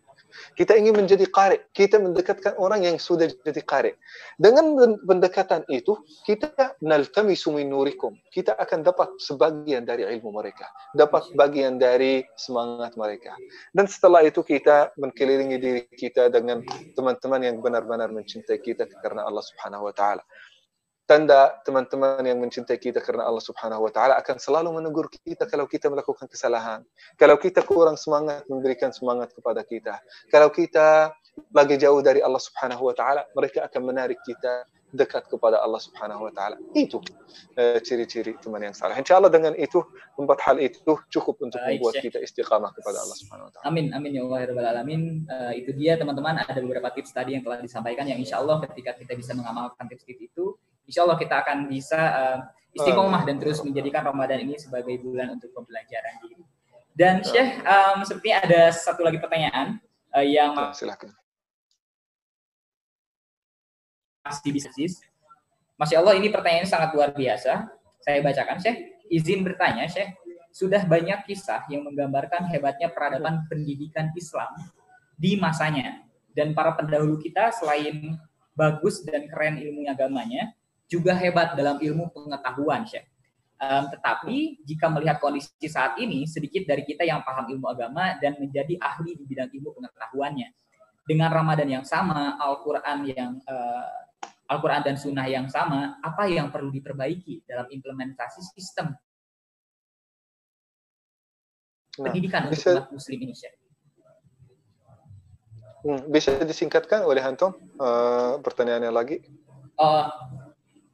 Kita ingin menjadi qari, kita mendekatkan orang yang sudah jadi qari. Dengan pendekatan itu, kita naltamisu min nurikum. Kita akan dapat sebagian dari ilmu mereka, dapat bagian dari semangat mereka. Dan setelah itu kita mengkelilingi diri kita dengan teman-teman yang benar-benar mencintai kita karena Allah Subhanahu wa taala tanda teman-teman yang mencintai kita karena Allah Subhanahu wa taala akan selalu menegur kita kalau kita melakukan kesalahan. Kalau kita kurang semangat memberikan semangat kepada kita. Kalau kita lagi jauh dari Allah Subhanahu wa taala, mereka akan menarik kita dekat kepada Allah Subhanahu wa taala. Itu uh, ciri-ciri teman yang salah. Insyaallah dengan itu empat hal itu cukup untuk Baik, membuat kita istiqamah kepada Allah Subhanahu wa taala. Amin amin ya Allah ya rabbal alamin. Uh, itu dia teman-teman ada beberapa tips tadi yang telah disampaikan yang insyaallah ketika kita bisa mengamalkan tips-tips itu insya Allah kita akan bisa uh, istiqomah dan terus menjadikan Ramadan ini sebagai bulan untuk pembelajaran diri. Dan Syekh, um, sepertinya ada satu lagi pertanyaan uh, yang silakan. Masih bisa Masya Allah ini pertanyaan sangat luar biasa. Saya bacakan Syekh. Izin bertanya Syekh, sudah banyak kisah yang menggambarkan hebatnya peradaban pendidikan Islam di masanya. Dan para pendahulu kita selain bagus dan keren ilmu agamanya, juga hebat dalam ilmu pengetahuan, Syekh. Um, tetapi jika melihat kondisi saat ini, sedikit dari kita yang paham ilmu agama dan menjadi ahli di bidang ilmu pengetahuannya. Dengan Ramadan yang sama, Al-Quran yang uh, Al-Quran dan Sunnah yang sama, apa yang perlu diperbaiki dalam implementasi sistem nah, pendidikan bisa, untuk umat Muslim ini, Syekh? Hmm, bisa disingkatkan oleh Anton uh, pertanyaannya lagi? Uh,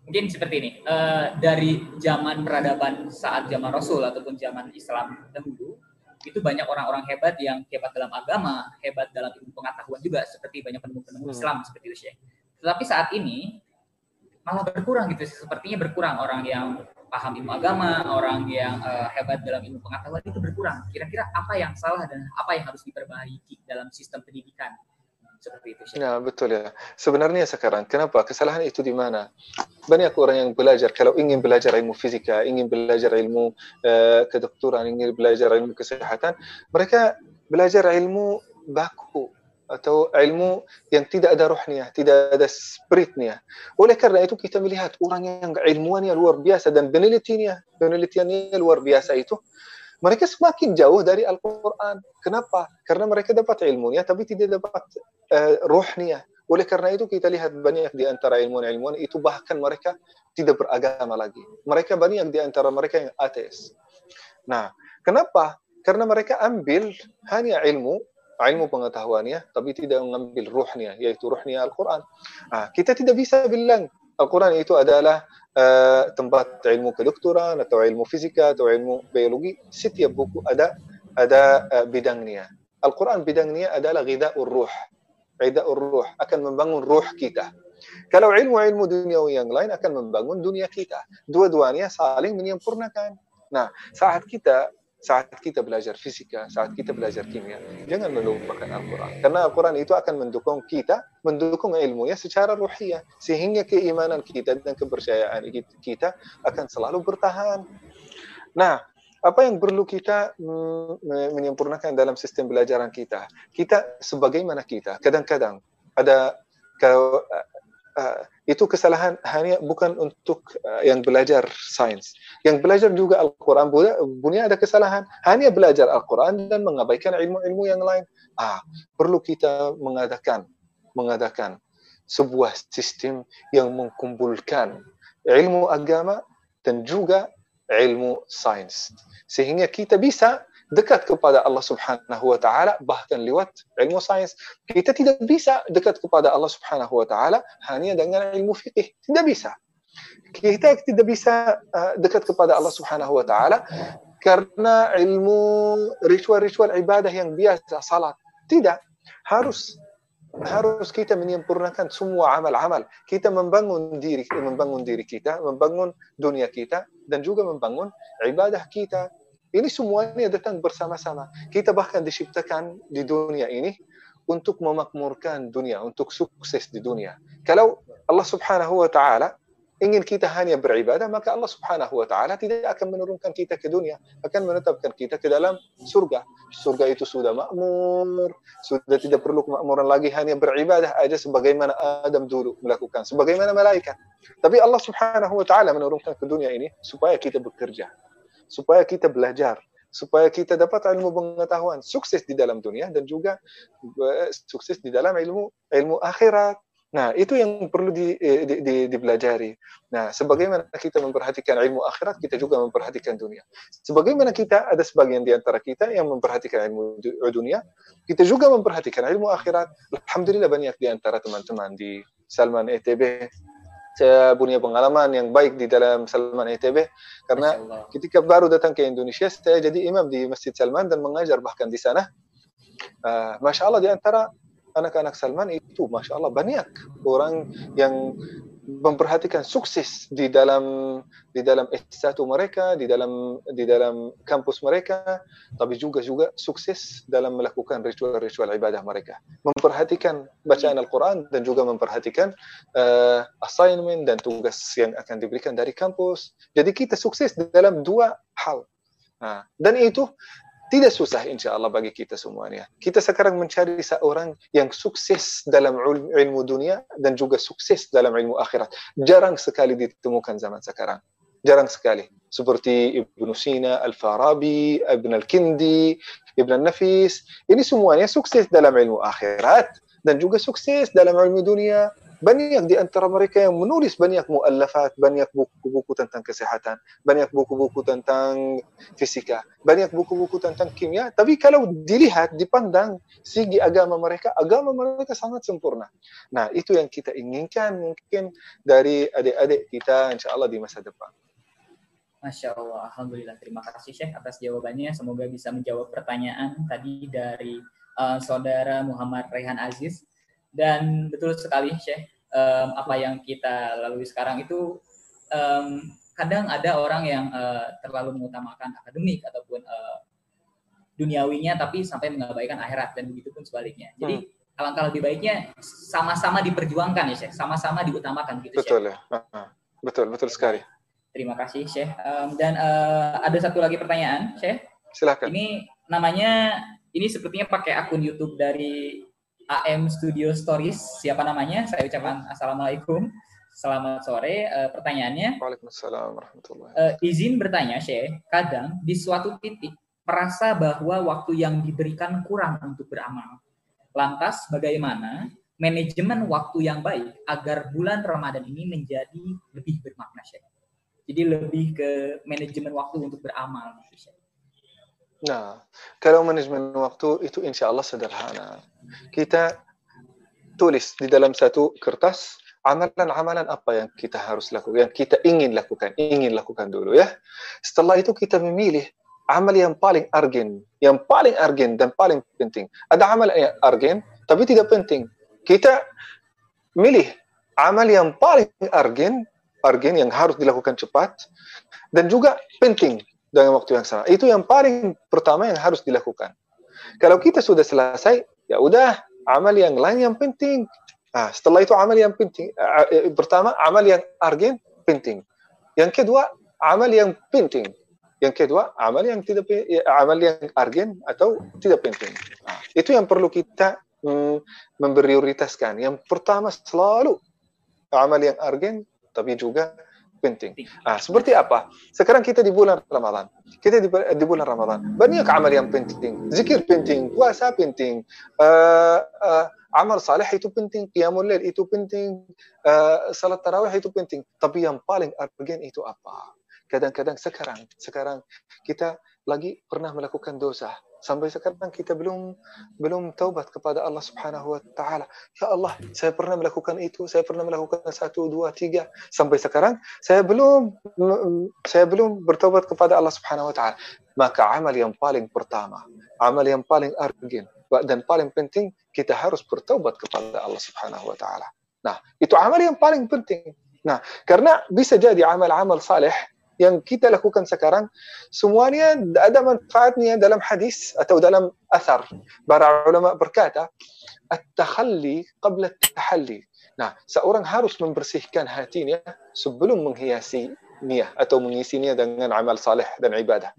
mungkin seperti ini uh, dari zaman peradaban saat zaman Rasul ataupun zaman Islam dahulu itu banyak orang-orang hebat yang hebat dalam agama, hebat dalam ilmu pengetahuan juga seperti banyak penemu-penemu hmm. Islam seperti itu Syekh. Tetapi saat ini malah berkurang gitu, sepertinya berkurang orang yang paham ilmu agama, orang yang uh, hebat dalam ilmu pengetahuan itu berkurang. Kira-kira apa yang salah dan apa yang harus diperbaiki dalam sistem pendidikan seperti itu. Ya betul ya. Sebenarnya sekarang kenapa kesalahan itu di mana? Banyak orang yang belajar kalau ingin belajar ilmu fisika, ingin belajar ilmu uh, kedokteran, ingin belajar ilmu kesehatan, mereka belajar ilmu baku atau ilmu yang tidak ada rohnya, tidak ada spiritnya. Oleh karena itu kita melihat orang yang ilmuannya luar biasa dan penelitiannya, penelitiannya luar biasa itu mereka semakin jauh dari Al-Quran. Kenapa? Karena mereka dapat ilmunya, tapi tidak dapat uh, ruhnya. Oleh karena itu kita lihat banyak di antara ilmuwan-ilmuwan itu bahkan mereka tidak beragama lagi. Mereka banyak di antara mereka yang ateis. Nah, kenapa? Karena mereka ambil hanya ilmu, ilmu pengetahuannya, tapi tidak mengambil ruhnya, yaitu ruhnya Al-Quran. Nah, kita tidak bisa bilang Al-Quran itu adalah tempat ilmu kedokteran atau ilmu fisika atau ilmu biologi setiap buku ada ada uh, bidangnya Al-Quran bidangnya adalah ghidaur ruh. Ghidaur ruh akan membangun ruh kita. Kalau ilmu-ilmu dunia yang lain akan membangun dunia kita. Dua-duanya saling menyempurnakan. Nah saat kita saat kita belajar fisika, saat kita belajar kimia, jangan melupakan Al-Quran. Karena Al-Quran itu akan mendukung kita, mendukung ilmunya secara ruhiyah. Sehingga keimanan kita dan kepercayaan kita akan selalu bertahan. Nah, apa yang perlu kita menyempurnakan dalam sistem belajaran kita? Kita sebagaimana kita, kadang-kadang ada uh, itu kesalahan hanya bukan untuk uh, yang belajar sains. Yang belajar juga Al-Quran, punya ada kesalahan. Hanya belajar Al-Quran dan mengabaikan ilmu-ilmu yang lain. Ah, perlu kita mengadakan mengadakan sebuah sistem yang mengkumpulkan ilmu agama dan juga ilmu sains. Sehingga kita bisa dekat kepada Allah Subhanahu wa taala bahkan lewat ilmu sains. Kita tidak bisa dekat kepada Allah Subhanahu wa taala hanya dengan ilmu fikih. Tidak bisa. Kita tidak bisa uh, dekat kepada Allah Subhanahu wa taala karena ilmu ritual-ritual ibadah yang biasa salat. Tidak. Harus harus kita menyempurnakan semua amal-amal. Kita membangun diri, membangun diri kita, membangun dunia kita, dan juga membangun ibadah kita, ini semuanya datang bersama-sama. Kita bahkan diciptakan di dunia ini untuk memakmurkan dunia, untuk sukses di dunia. Kalau Allah Subhanahu wa taala ingin kita hanya beribadah, maka Allah Subhanahu wa taala tidak akan menurunkan kita ke dunia, akan menetapkan kita ke dalam surga. Surga itu sudah makmur, sudah tidak perlu kemakmuran lagi hanya beribadah aja sebagaimana Adam dulu melakukan, sebagaimana malaikat. Tapi Allah Subhanahu wa taala menurunkan ke dunia ini supaya kita bekerja, supaya kita belajar, supaya kita dapat ilmu pengetahuan, sukses di dalam dunia dan juga eh, sukses di dalam ilmu ilmu akhirat. Nah, itu yang perlu di, eh, di, di, dipelajari. Nah, sebagaimana kita memperhatikan ilmu akhirat, kita juga memperhatikan dunia. Sebagaimana kita ada sebagian di antara kita yang memperhatikan ilmu dunia, kita juga memperhatikan ilmu akhirat. Alhamdulillah banyak di antara teman-teman di Salman ETB saya punya pengalaman yang baik di dalam Salman ETB karena ketika baru datang ke Indonesia saya jadi imam di Masjid Salman dan mengajar bahkan di sana. Uh, Masya Allah di antara anak-anak Salman itu Masya Allah banyak orang yang memperhatikan sukses di dalam di dalam S1 mereka, di dalam di dalam kampus mereka, tapi juga juga sukses dalam melakukan ritual-ritual ibadah mereka. Memperhatikan bacaan Al-Quran dan juga memperhatikan uh, assignment dan tugas yang akan diberikan dari kampus. Jadi kita sukses dalam dua hal. Nah, dan itu tidak susah insya Allah bagi kita semuanya. Kita sekarang mencari seorang yang sukses dalam ilmu dunia dan juga sukses dalam ilmu akhirat. Jarang sekali ditemukan zaman sekarang. Jarang sekali. Seperti Ibnu Sina, Al-Farabi, Ibn Al-Kindi, Ibn Al-Nafis. Ini semuanya sukses dalam ilmu akhirat dan juga sukses dalam ilmu dunia banyak di antara mereka yang menulis banyak muallafat, banyak buku-buku tentang kesehatan, banyak buku-buku tentang fisika, banyak buku-buku tentang kimia. Tapi kalau dilihat, dipandang segi agama mereka, agama mereka sangat sempurna. Nah, itu yang kita inginkan mungkin dari adik-adik kita insya Allah di masa depan. Masya Allah, Alhamdulillah. Terima kasih Syekh atas jawabannya. Semoga bisa menjawab pertanyaan tadi dari uh, saudara Muhammad Rehan Aziz dan betul sekali, Syekh, um, apa yang kita lalui sekarang itu um, kadang ada orang yang uh, terlalu mengutamakan akademik ataupun uh, duniawinya tapi sampai mengabaikan akhirat dan begitu pun sebaliknya. Jadi hmm. alangkah lebih baiknya sama-sama diperjuangkan ya, Syekh. Sama-sama diutamakan gitu, Betul ya. Betul, betul sekali. Terima kasih, Syekh. Um, dan uh, ada satu lagi pertanyaan, Syekh. Silakan. Ini namanya ini sepertinya pakai akun YouTube dari AM Studio Stories. Siapa namanya? Saya ucapkan Assalamualaikum. Selamat sore. Uh, pertanyaannya. Waalaikumsalam warahmatullahi uh, Izin bertanya, Syekh. Kadang di suatu titik merasa bahwa waktu yang diberikan kurang untuk beramal. Lantas bagaimana manajemen waktu yang baik agar bulan Ramadan ini menjadi lebih bermakna, Syekh? Jadi lebih ke manajemen waktu untuk beramal, Syekh. Nah, kalau manajemen waktu itu insya Allah sederhana. Kita tulis di dalam satu kertas amalan-amalan apa yang kita harus lakukan, yang kita ingin lakukan, ingin lakukan dulu ya. Setelah itu kita memilih amal yang paling argen, yang paling argen dan paling penting. Ada amal yang argen tapi tidak penting. Kita milih amal yang paling argen, argen yang harus dilakukan cepat dan juga penting dengan waktu yang sama. Itu yang paling pertama yang harus dilakukan. Kalau kita sudah selesai, ya udah amal yang lain yang penting. Nah, setelah itu amal yang penting. Uh, pertama, amal yang argen penting. Yang kedua, amal yang penting. Yang kedua, amal yang tidak ya, amal yang argen atau tidak penting. Nah, itu yang perlu kita mm, memprioritaskan. Yang pertama selalu amal yang argen, tapi juga penting. Ah, seperti apa? Sekarang kita di bulan Ramadan. Kita di, di bulan Ramadan. Banyak amal yang penting. Zikir penting, puasa penting, uh, uh, amal saleh itu penting, qiyamul lail itu penting, uh, salat tarawih itu penting. Tapi yang paling urgent itu apa? Kadang-kadang sekarang, sekarang kita lagi pernah melakukan dosa sampai sekarang kita belum belum taubat kepada Allah Subhanahu wa taala. Ya Allah, saya pernah melakukan itu, saya pernah melakukan satu, dua, tiga. Sampai sekarang saya belum saya belum bertaubat kepada Allah Subhanahu wa taala. Maka amal yang paling pertama, amal yang paling urgent dan paling penting kita harus bertaubat kepada Allah Subhanahu wa taala. Nah, itu amal yang paling penting. Nah, karena bisa jadi amal-amal saleh yang kita lakukan sekarang semuanya ada manfaatnya dalam hadis atau dalam asar. Para ulama berkata, at-takhalli qabla at-tahalli. Nah, seorang harus membersihkan hatinya sebelum menghiasi niat atau mengisi niat dengan amal saleh dan ibadah.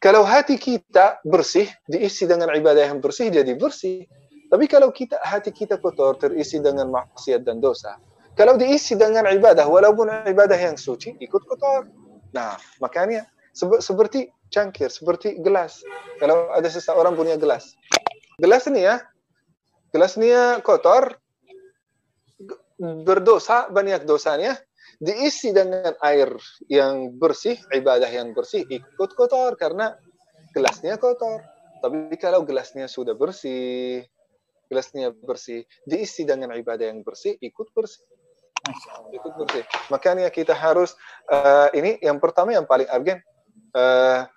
Kalau hati kita bersih, diisi dengan ibadah yang bersih, jadi bersih. Tapi kalau kita hati kita kotor, terisi dengan maksiat dan dosa, kalau diisi dengan ibadah, walaupun ibadah yang suci, ikut kotor. Nah, makanya seperti cangkir, seperti gelas. Kalau ada seseorang punya gelas. Gelas ini ya, gelas ini ya kotor, berdosa, banyak dosanya, diisi dengan air yang bersih, ibadah yang bersih, ikut kotor karena gelasnya kotor. Tapi kalau gelasnya sudah bersih, gelasnya bersih, diisi dengan ibadah yang bersih, ikut bersih. Itu bersih. Makanya kita harus uh, ini yang pertama yang paling urgent uh,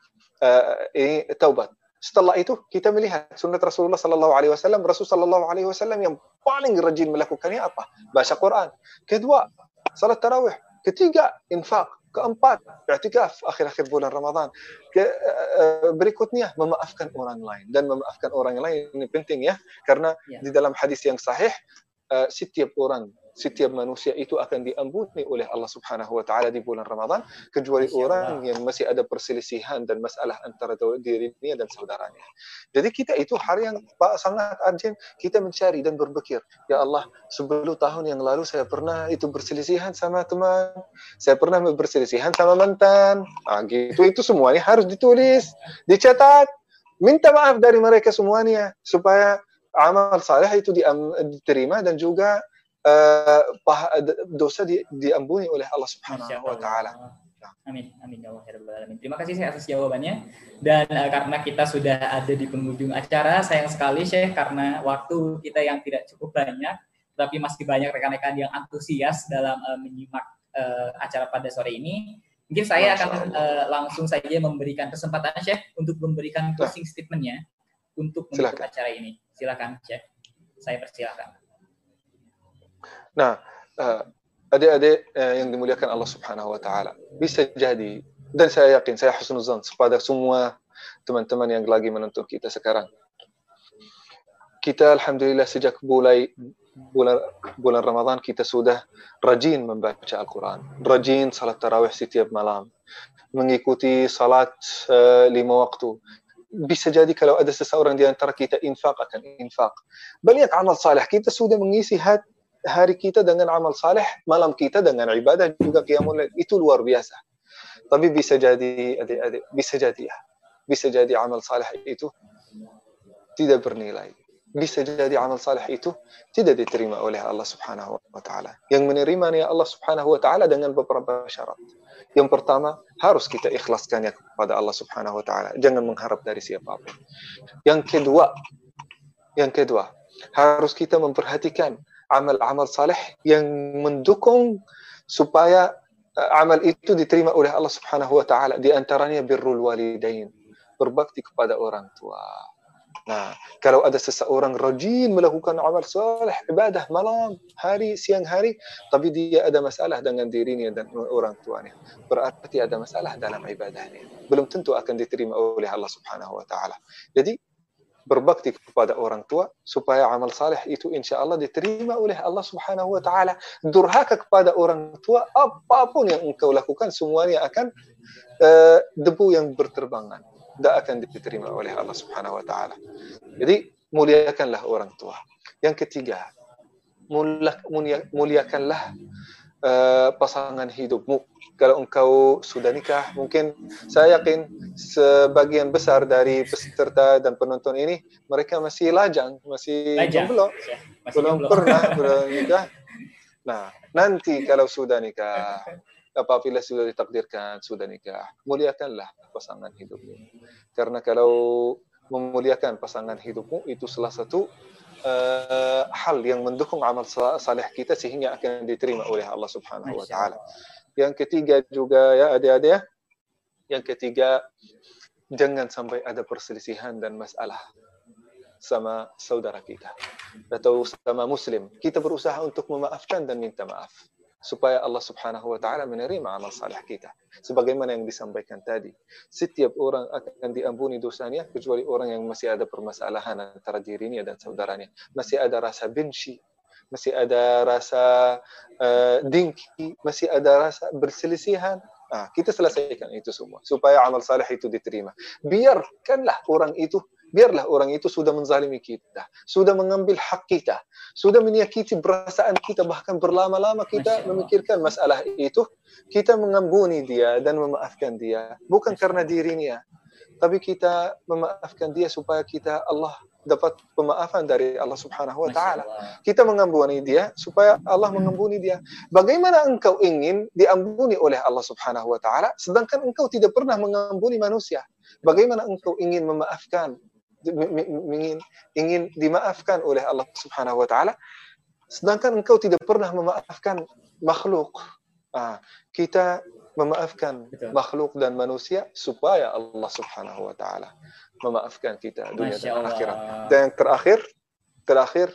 uh, ini taubat. Setelah itu kita melihat sunnah Rasulullah Sallallahu Alaihi Wasallam. Rasul Sallallahu Alaihi Wasallam yang paling rajin melakukannya apa? Baca Quran. Kedua, salat tarawih. Ketiga, infak. Keempat, i'tikaf akhir-akhir bulan Ramadan. Ke, uh, berikutnya, memaafkan orang lain. Dan memaafkan orang lain ini penting ya. Karena ya. di dalam hadis yang sahih, uh, setiap orang setiap manusia itu akan diampuni oleh Allah Subhanahu wa taala di bulan Ramadan kecuali orang yang masih ada perselisihan dan masalah antara dirinya dan saudaranya. Jadi kita itu hari yang sangat urgent kita mencari dan berpikir, ya Allah, 10 tahun yang lalu saya pernah itu berselisihan sama teman, saya pernah berselisihan sama mantan. Nah, gitu. Itu semuanya harus ditulis, dicatat, minta maaf dari mereka semuanya supaya amal saleh itu diterima dan juga uh, dosa di, diampuni oleh Allah Subhanahu wa taala. Amin, amin ya Allah ya alamin. Terima kasih Syekh atas jawabannya. Dan uh, karena kita sudah ada di penghujung acara, sayang sekali Syekh karena waktu kita yang tidak cukup banyak, tapi masih banyak rekan-rekan yang antusias dalam uh, menyimak uh, acara pada sore ini. Mungkin saya akan uh, langsung saja memberikan kesempatan Syekh untuk memberikan closing statementnya untuk menutup acara ini. Silakan Syekh. Saya persilakan. Nah, uh, adik-adik uh, yang dimuliakan Allah Subhanahu wa taala, bisa jadi dan saya yakin saya husnuzan kepada semua teman-teman yang lagi menonton kita sekarang. Kita alhamdulillah sejak mulai bulan bulan Ramadan kita sudah rajin membaca Al-Quran, rajin salat tarawih setiap malam, mengikuti salat uh, lima waktu. Bisa jadi kalau ada seseorang di antara kita infak akan infak. Banyak amal saleh kita sudah mengisi hati hari kita dengan amal saleh, malam kita dengan ibadah juga qiyamul. Itu luar biasa. Tapi bisa jadi adik-adik, bisa jadi ya. Bisa jadi amal saleh itu tidak bernilai. Bisa jadi amal saleh itu tidak diterima oleh Allah Subhanahu wa taala. Yang menerimanya Allah Subhanahu wa taala dengan beberapa syarat. Yang pertama, harus kita ikhlaskannya kepada Allah Subhanahu wa taala. Jangan mengharap dari siapa pun. Yang kedua, yang kedua, harus kita memperhatikan amal-amal saleh yang mendukung supaya uh, amal itu diterima oleh Allah Subhanahu wa taala di antaranya birrul walidain berbakti kepada orang tua Nah, kalau ada seseorang rajin melakukan amal soleh, ibadah malam, hari, siang hari, tapi dia ada masalah dengan dirinya dan orang tuanya, berarti ada masalah dalam ibadahnya. Belum tentu akan diterima oleh Allah Subhanahu wa taala. Jadi berbakti kepada orang tua supaya amal saleh itu insya Allah diterima oleh Allah Subhanahu wa taala. Durhaka kepada orang tua apa pun yang engkau lakukan semuanya akan uh, debu yang berterbangan tidak akan diterima oleh Allah Subhanahu wa taala. Jadi muliakanlah orang tua. Yang ketiga, muliakanlah uh, pasangan hidupmu. Kalau engkau sudah nikah, mungkin saya yakin sebagian besar dari peserta dan penonton ini mereka masih lajang, masih lajang. belum, ya, belum pernah belum nikah. Nah, nanti kalau sudah nikah, apabila sudah ditakdirkan sudah nikah, muliakanlah pasangan hidupmu. Karena kalau memuliakan pasangan hidupmu itu salah satu uh, hal yang mendukung amal saleh kita sehingga akan diterima oleh Allah Subhanahu wa taala. Yang ketiga juga ya adik-adik ya. Yang ketiga jangan sampai ada perselisihan dan masalah sama saudara kita atau sama muslim. Kita berusaha untuk memaafkan dan minta maaf supaya Allah Subhanahu wa taala menerima amal saleh kita. Sebagaimana yang disampaikan tadi, setiap orang akan diampuni dosanya kecuali orang yang masih ada permasalahan antara dirinya dan saudaranya, masih ada rasa benci, masih ada rasa uh, dengki, masih ada rasa berselisihan. Nah, kita selesaikan itu semua supaya amal saleh itu diterima. Biarkanlah orang itu biarlah orang itu sudah menzalimi kita, sudah mengambil hak kita, sudah menyakiti perasaan kita, bahkan berlama-lama kita memikirkan masalah itu, kita mengampuni dia dan memaafkan dia, bukan karena dirinya, tapi kita memaafkan dia supaya kita Allah dapat pemaafan dari Allah Subhanahu wa taala. Kita mengampuni dia supaya Allah mengampuni dia. Bagaimana engkau ingin diampuni oleh Allah Subhanahu wa taala sedangkan engkau tidak pernah mengampuni manusia? Bagaimana engkau ingin memaafkan ingin ingin dimaafkan oleh Allah Subhanahu wa taala sedangkan engkau tidak pernah memaafkan makhluk. Ah, kita memaafkan Betul. makhluk dan manusia supaya Allah Subhanahu wa taala memaafkan kita dunia dan akhirat. Dan yang terakhir terakhir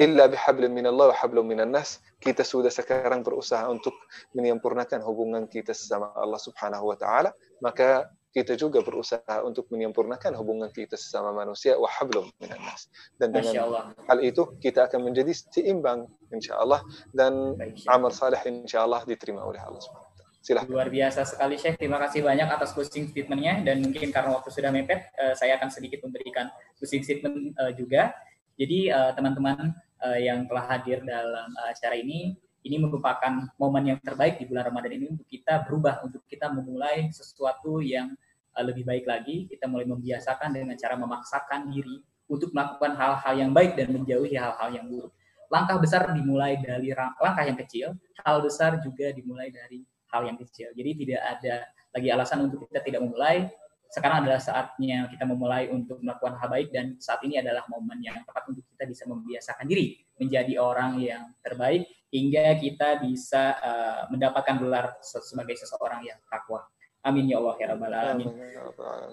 illa bihablin minallah wa hablum minan nas kita sudah sekarang berusaha untuk menyempurnakan hubungan kita sama Allah Subhanahu wa taala maka kita juga berusaha untuk menyempurnakan hubungan kita sesama manusia wa hablum minan nas. Dan dengan hal itu kita akan menjadi seimbang insyaallah dan Baik, amal saleh insyaallah diterima oleh Allah Subhanahu Silahkan. Luar biasa sekali Syekh. Terima kasih banyak atas closing statementnya dan mungkin karena waktu sudah mepet, uh, saya akan sedikit memberikan closing statement uh, juga. Jadi uh, teman-teman yang telah hadir dalam acara ini ini merupakan momen yang terbaik di bulan Ramadan ini untuk kita berubah, untuk kita memulai sesuatu yang Eh, lebih baik lagi, kita mulai membiasakan dengan cara memaksakan diri untuk melakukan hal-hal yang baik dan menjauhi hal-hal yang buruk. Langkah besar dimulai dari langkah yang kecil, hal besar juga dimulai dari hal yang kecil. Jadi tidak ada lagi alasan untuk kita tidak memulai. Sekarang adalah saatnya kita memulai untuk melakukan hal baik dan saat ini adalah momen yang tepat untuk kita bisa membiasakan diri menjadi orang yang terbaik hingga kita bisa uh, mendapatkan gelar sebagai seseorang yang takwa. Amin ya Allah ya Rabbal Alamin. Ya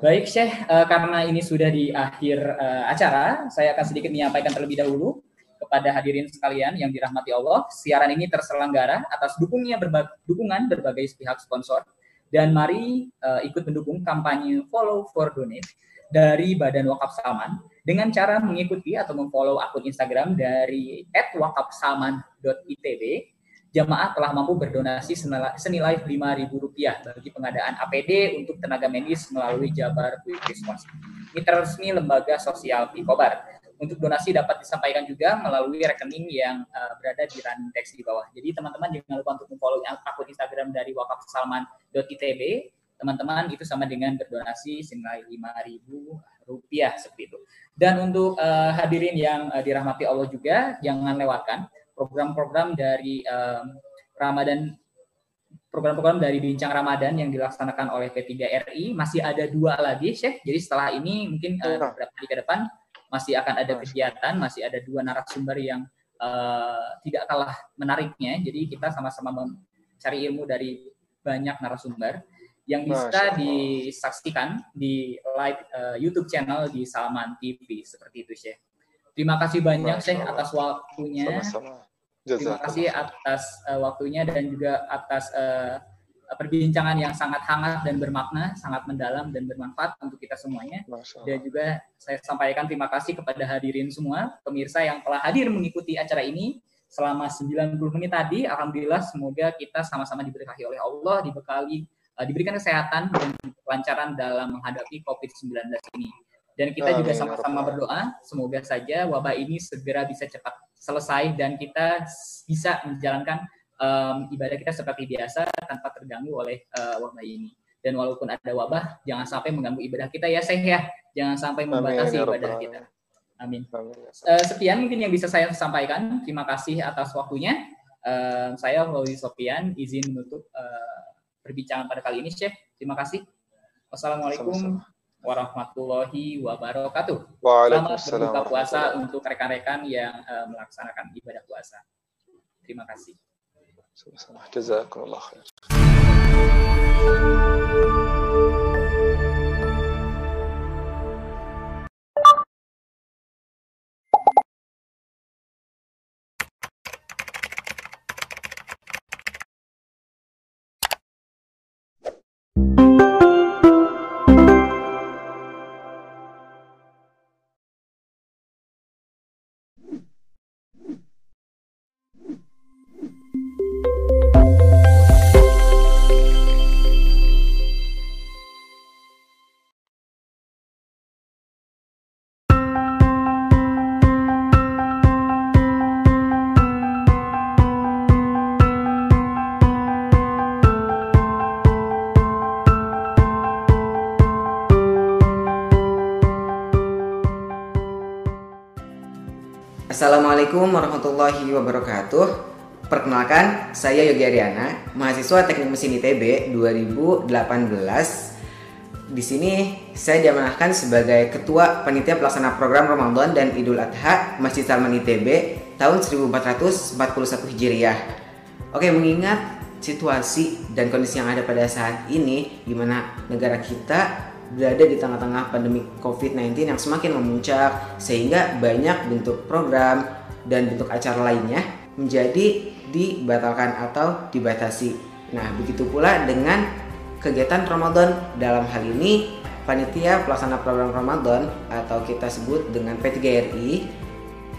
Baik Syekh, uh, karena ini sudah di akhir uh, acara, saya akan sedikit menyampaikan terlebih dahulu kepada hadirin sekalian yang dirahmati Allah. Siaran ini terselenggara atas dukungnya berbagai, dukungan berbagai pihak sponsor. Dan mari uh, ikut mendukung kampanye Follow for Donate dari Badan Wakaf Salman dengan cara mengikuti atau memfollow akun Instagram dari @wakafsalman.itb jamaah telah mampu berdonasi senilai Rp5.000 bagi pengadaan APD untuk tenaga medis melalui Jabar Puskesmas. Mitra resmi Lembaga Sosial Pikobar. Untuk donasi dapat disampaikan juga melalui rekening yang uh, berada di running text di bawah. Jadi teman-teman jangan lupa untuk follow akun Instagram dari wakafsalman.itb. Teman-teman itu sama dengan berdonasi senilai Rp5.000 rupiah seperti itu. Dan untuk uh, hadirin yang uh, dirahmati Allah juga, jangan lewatkan program-program dari um, Ramadan program-program dari Bincang Ramadan yang dilaksanakan oleh P3RI masih ada dua lagi, Syekh. Jadi setelah ini mungkin uh, beberapa hari ke depan masih akan ada kegiatan, masih ada dua narasumber yang uh, tidak kalah menariknya. Jadi kita sama-sama mencari ilmu dari banyak narasumber. yang bisa disaksikan di live eh, YouTube channel di Salman TV seperti itu Syekh. Terima kasih banyak Syekh Allah. atas waktunya. Sama-sama. Terima kasih atas eh, waktunya dan juga atas eh, perbincangan yang sangat hangat dan bermakna, sangat mendalam dan bermanfaat untuk kita semuanya. Dan juga saya sampaikan terima kasih kepada hadirin semua, pemirsa yang telah hadir mengikuti acara ini selama 90 menit tadi. Alhamdulillah semoga kita sama-sama diberkahi oleh Allah, dibekali eh, diberikan kesehatan dan kelancaran dalam menghadapi COVID-19 ini. Dan kita juga Amin, ya sama-sama berdoa semoga saja wabah ini segera bisa cepat selesai dan kita bisa menjalankan em, ibadah kita seperti biasa tanpa terganggu oleh eh, wabah ini. Dan walaupun ada wabah, jangan sampai mengganggu ibadah kita ya, Syekh ya. Jangan sampai Amin, membatasi ya ibadah kita. Amin. Amin. Eh, sekian mungkin yang bisa saya sampaikan. Terima kasih atas waktunya. Eh, saya Fauzi Sofian izin menutup eh, perbincangan pada kali ini, Syekh. Terima kasih. Wassalamualaikum Sama-sama. Warahmatullahi wabarakatuh. Selamat berbuka puasa untuk rekan-rekan yang eh, melaksanakan ibadah puasa. Terima kasih. Jazakumullah khair. Assalamualaikum warahmatullahi wabarakatuh. Perkenalkan, saya Yogi Ariana, mahasiswa Teknik Mesin ITB 2018. Di sini saya diamanahkan sebagai Ketua Panitia Pelaksana Program Ramadan dan Idul Adha Masjid Salman ITB tahun 1441 Hijriah. Oke, mengingat situasi dan kondisi yang ada pada saat ini di mana negara kita berada di tengah-tengah pandemi COVID-19 yang semakin memuncak sehingga banyak bentuk program dan bentuk acara lainnya menjadi dibatalkan atau dibatasi. Nah, begitu pula dengan kegiatan Ramadan dalam hal ini panitia pelaksana program Ramadan atau kita sebut dengan P3RI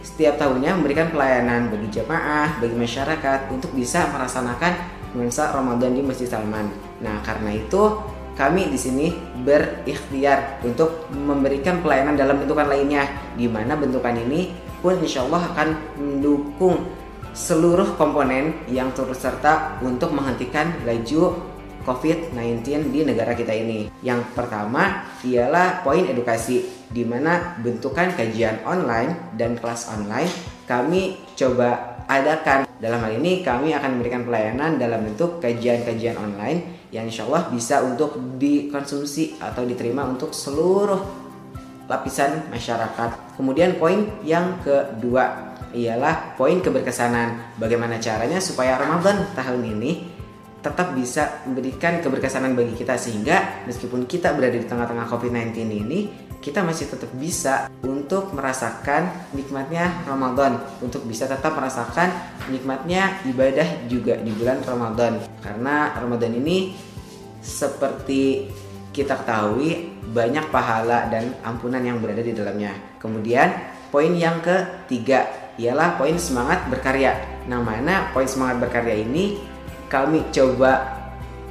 setiap tahunnya memberikan pelayanan bagi jemaah, bagi masyarakat untuk bisa melaksanakan nuansa Ramadan di Masjid Salman. Nah, karena itu kami di sini berikhtiar untuk memberikan pelayanan dalam bentukan lainnya, di mana bentukan ini pun insya Allah akan mendukung seluruh komponen yang turut serta untuk menghentikan laju COVID-19 di negara kita ini. Yang pertama ialah poin edukasi, di mana bentukan kajian online dan kelas online kami coba adakan. Dalam hal ini kami akan memberikan pelayanan dalam bentuk kajian-kajian online yang insya Allah bisa untuk dikonsumsi atau diterima untuk seluruh lapisan masyarakat. Kemudian poin yang kedua ialah poin keberkesanan. Bagaimana caranya supaya Ramadan tahun ini tetap bisa memberikan keberkesanan bagi kita sehingga meskipun kita berada di tengah-tengah COVID-19 ini kita masih tetap bisa untuk merasakan nikmatnya Ramadan untuk bisa tetap merasakan nikmatnya ibadah juga di bulan Ramadan karena Ramadan ini seperti kita ketahui banyak pahala dan ampunan yang berada di dalamnya. Kemudian poin yang ketiga ialah poin semangat berkarya. Nah, mana poin semangat berkarya ini kami coba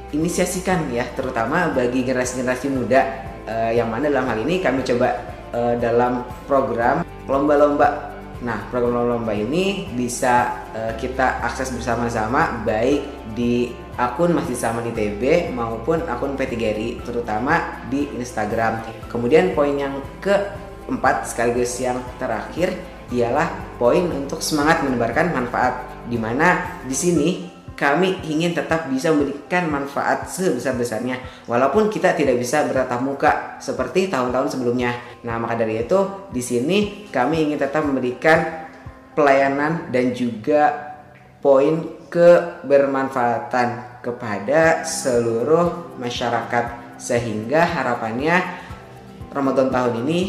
inisiasikan ya, terutama bagi generasi-generasi muda eh, yang mana dalam hal ini kami coba eh, dalam program lomba-lomba. Nah, program lomba ini bisa eh, kita akses bersama-sama baik di akun Masjid Salman ITB maupun akun P3RI terutama di Instagram. Kemudian poin yang keempat sekaligus yang terakhir ialah poin untuk semangat menebarkan manfaat di mana di sini kami ingin tetap bisa memberikan manfaat sebesar-besarnya walaupun kita tidak bisa bertatap muka seperti tahun-tahun sebelumnya. Nah, maka dari itu di sini kami ingin tetap memberikan pelayanan dan juga poin kebermanfaatan kepada seluruh masyarakat sehingga harapannya Ramadan tahun ini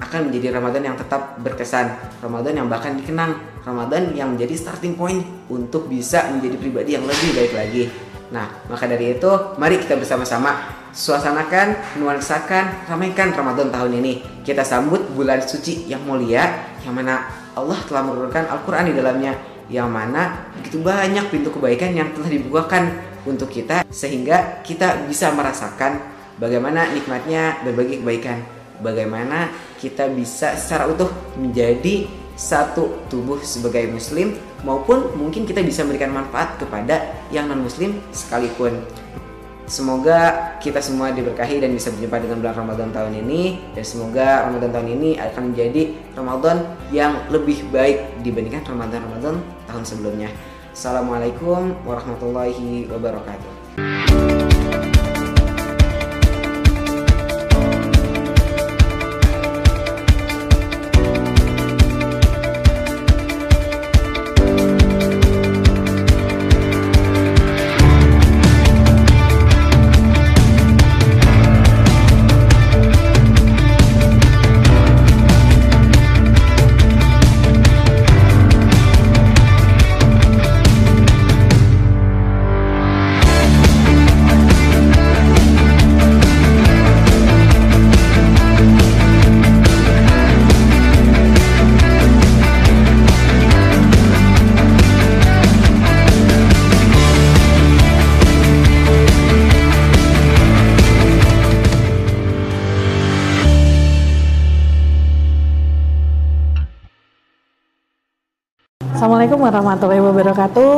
akan menjadi Ramadan yang tetap berkesan, Ramadan yang bahkan dikenang, Ramadan yang menjadi starting point untuk bisa menjadi pribadi yang lebih baik lagi. Nah, maka dari itu, mari kita bersama-sama suasanakan, nuansakan, ramaikan Ramadan tahun ini. Kita sambut bulan suci yang mulia, yang mana Allah telah menurunkan Al-Quran di dalamnya, yang mana begitu banyak pintu kebaikan yang telah dibukakan untuk kita, sehingga kita bisa merasakan bagaimana nikmatnya berbagi kebaikan, bagaimana kita bisa secara utuh menjadi satu tubuh sebagai muslim maupun mungkin kita bisa memberikan manfaat kepada yang non muslim sekalipun Semoga kita semua diberkahi dan bisa berjumpa dengan bulan Ramadan tahun ini dan semoga Ramadan tahun ini akan menjadi Ramadan yang lebih baik dibandingkan Ramadan-Ramadan tahun sebelumnya. Assalamualaikum warahmatullahi wabarakatuh. Warahmatullahi wabarakatuh.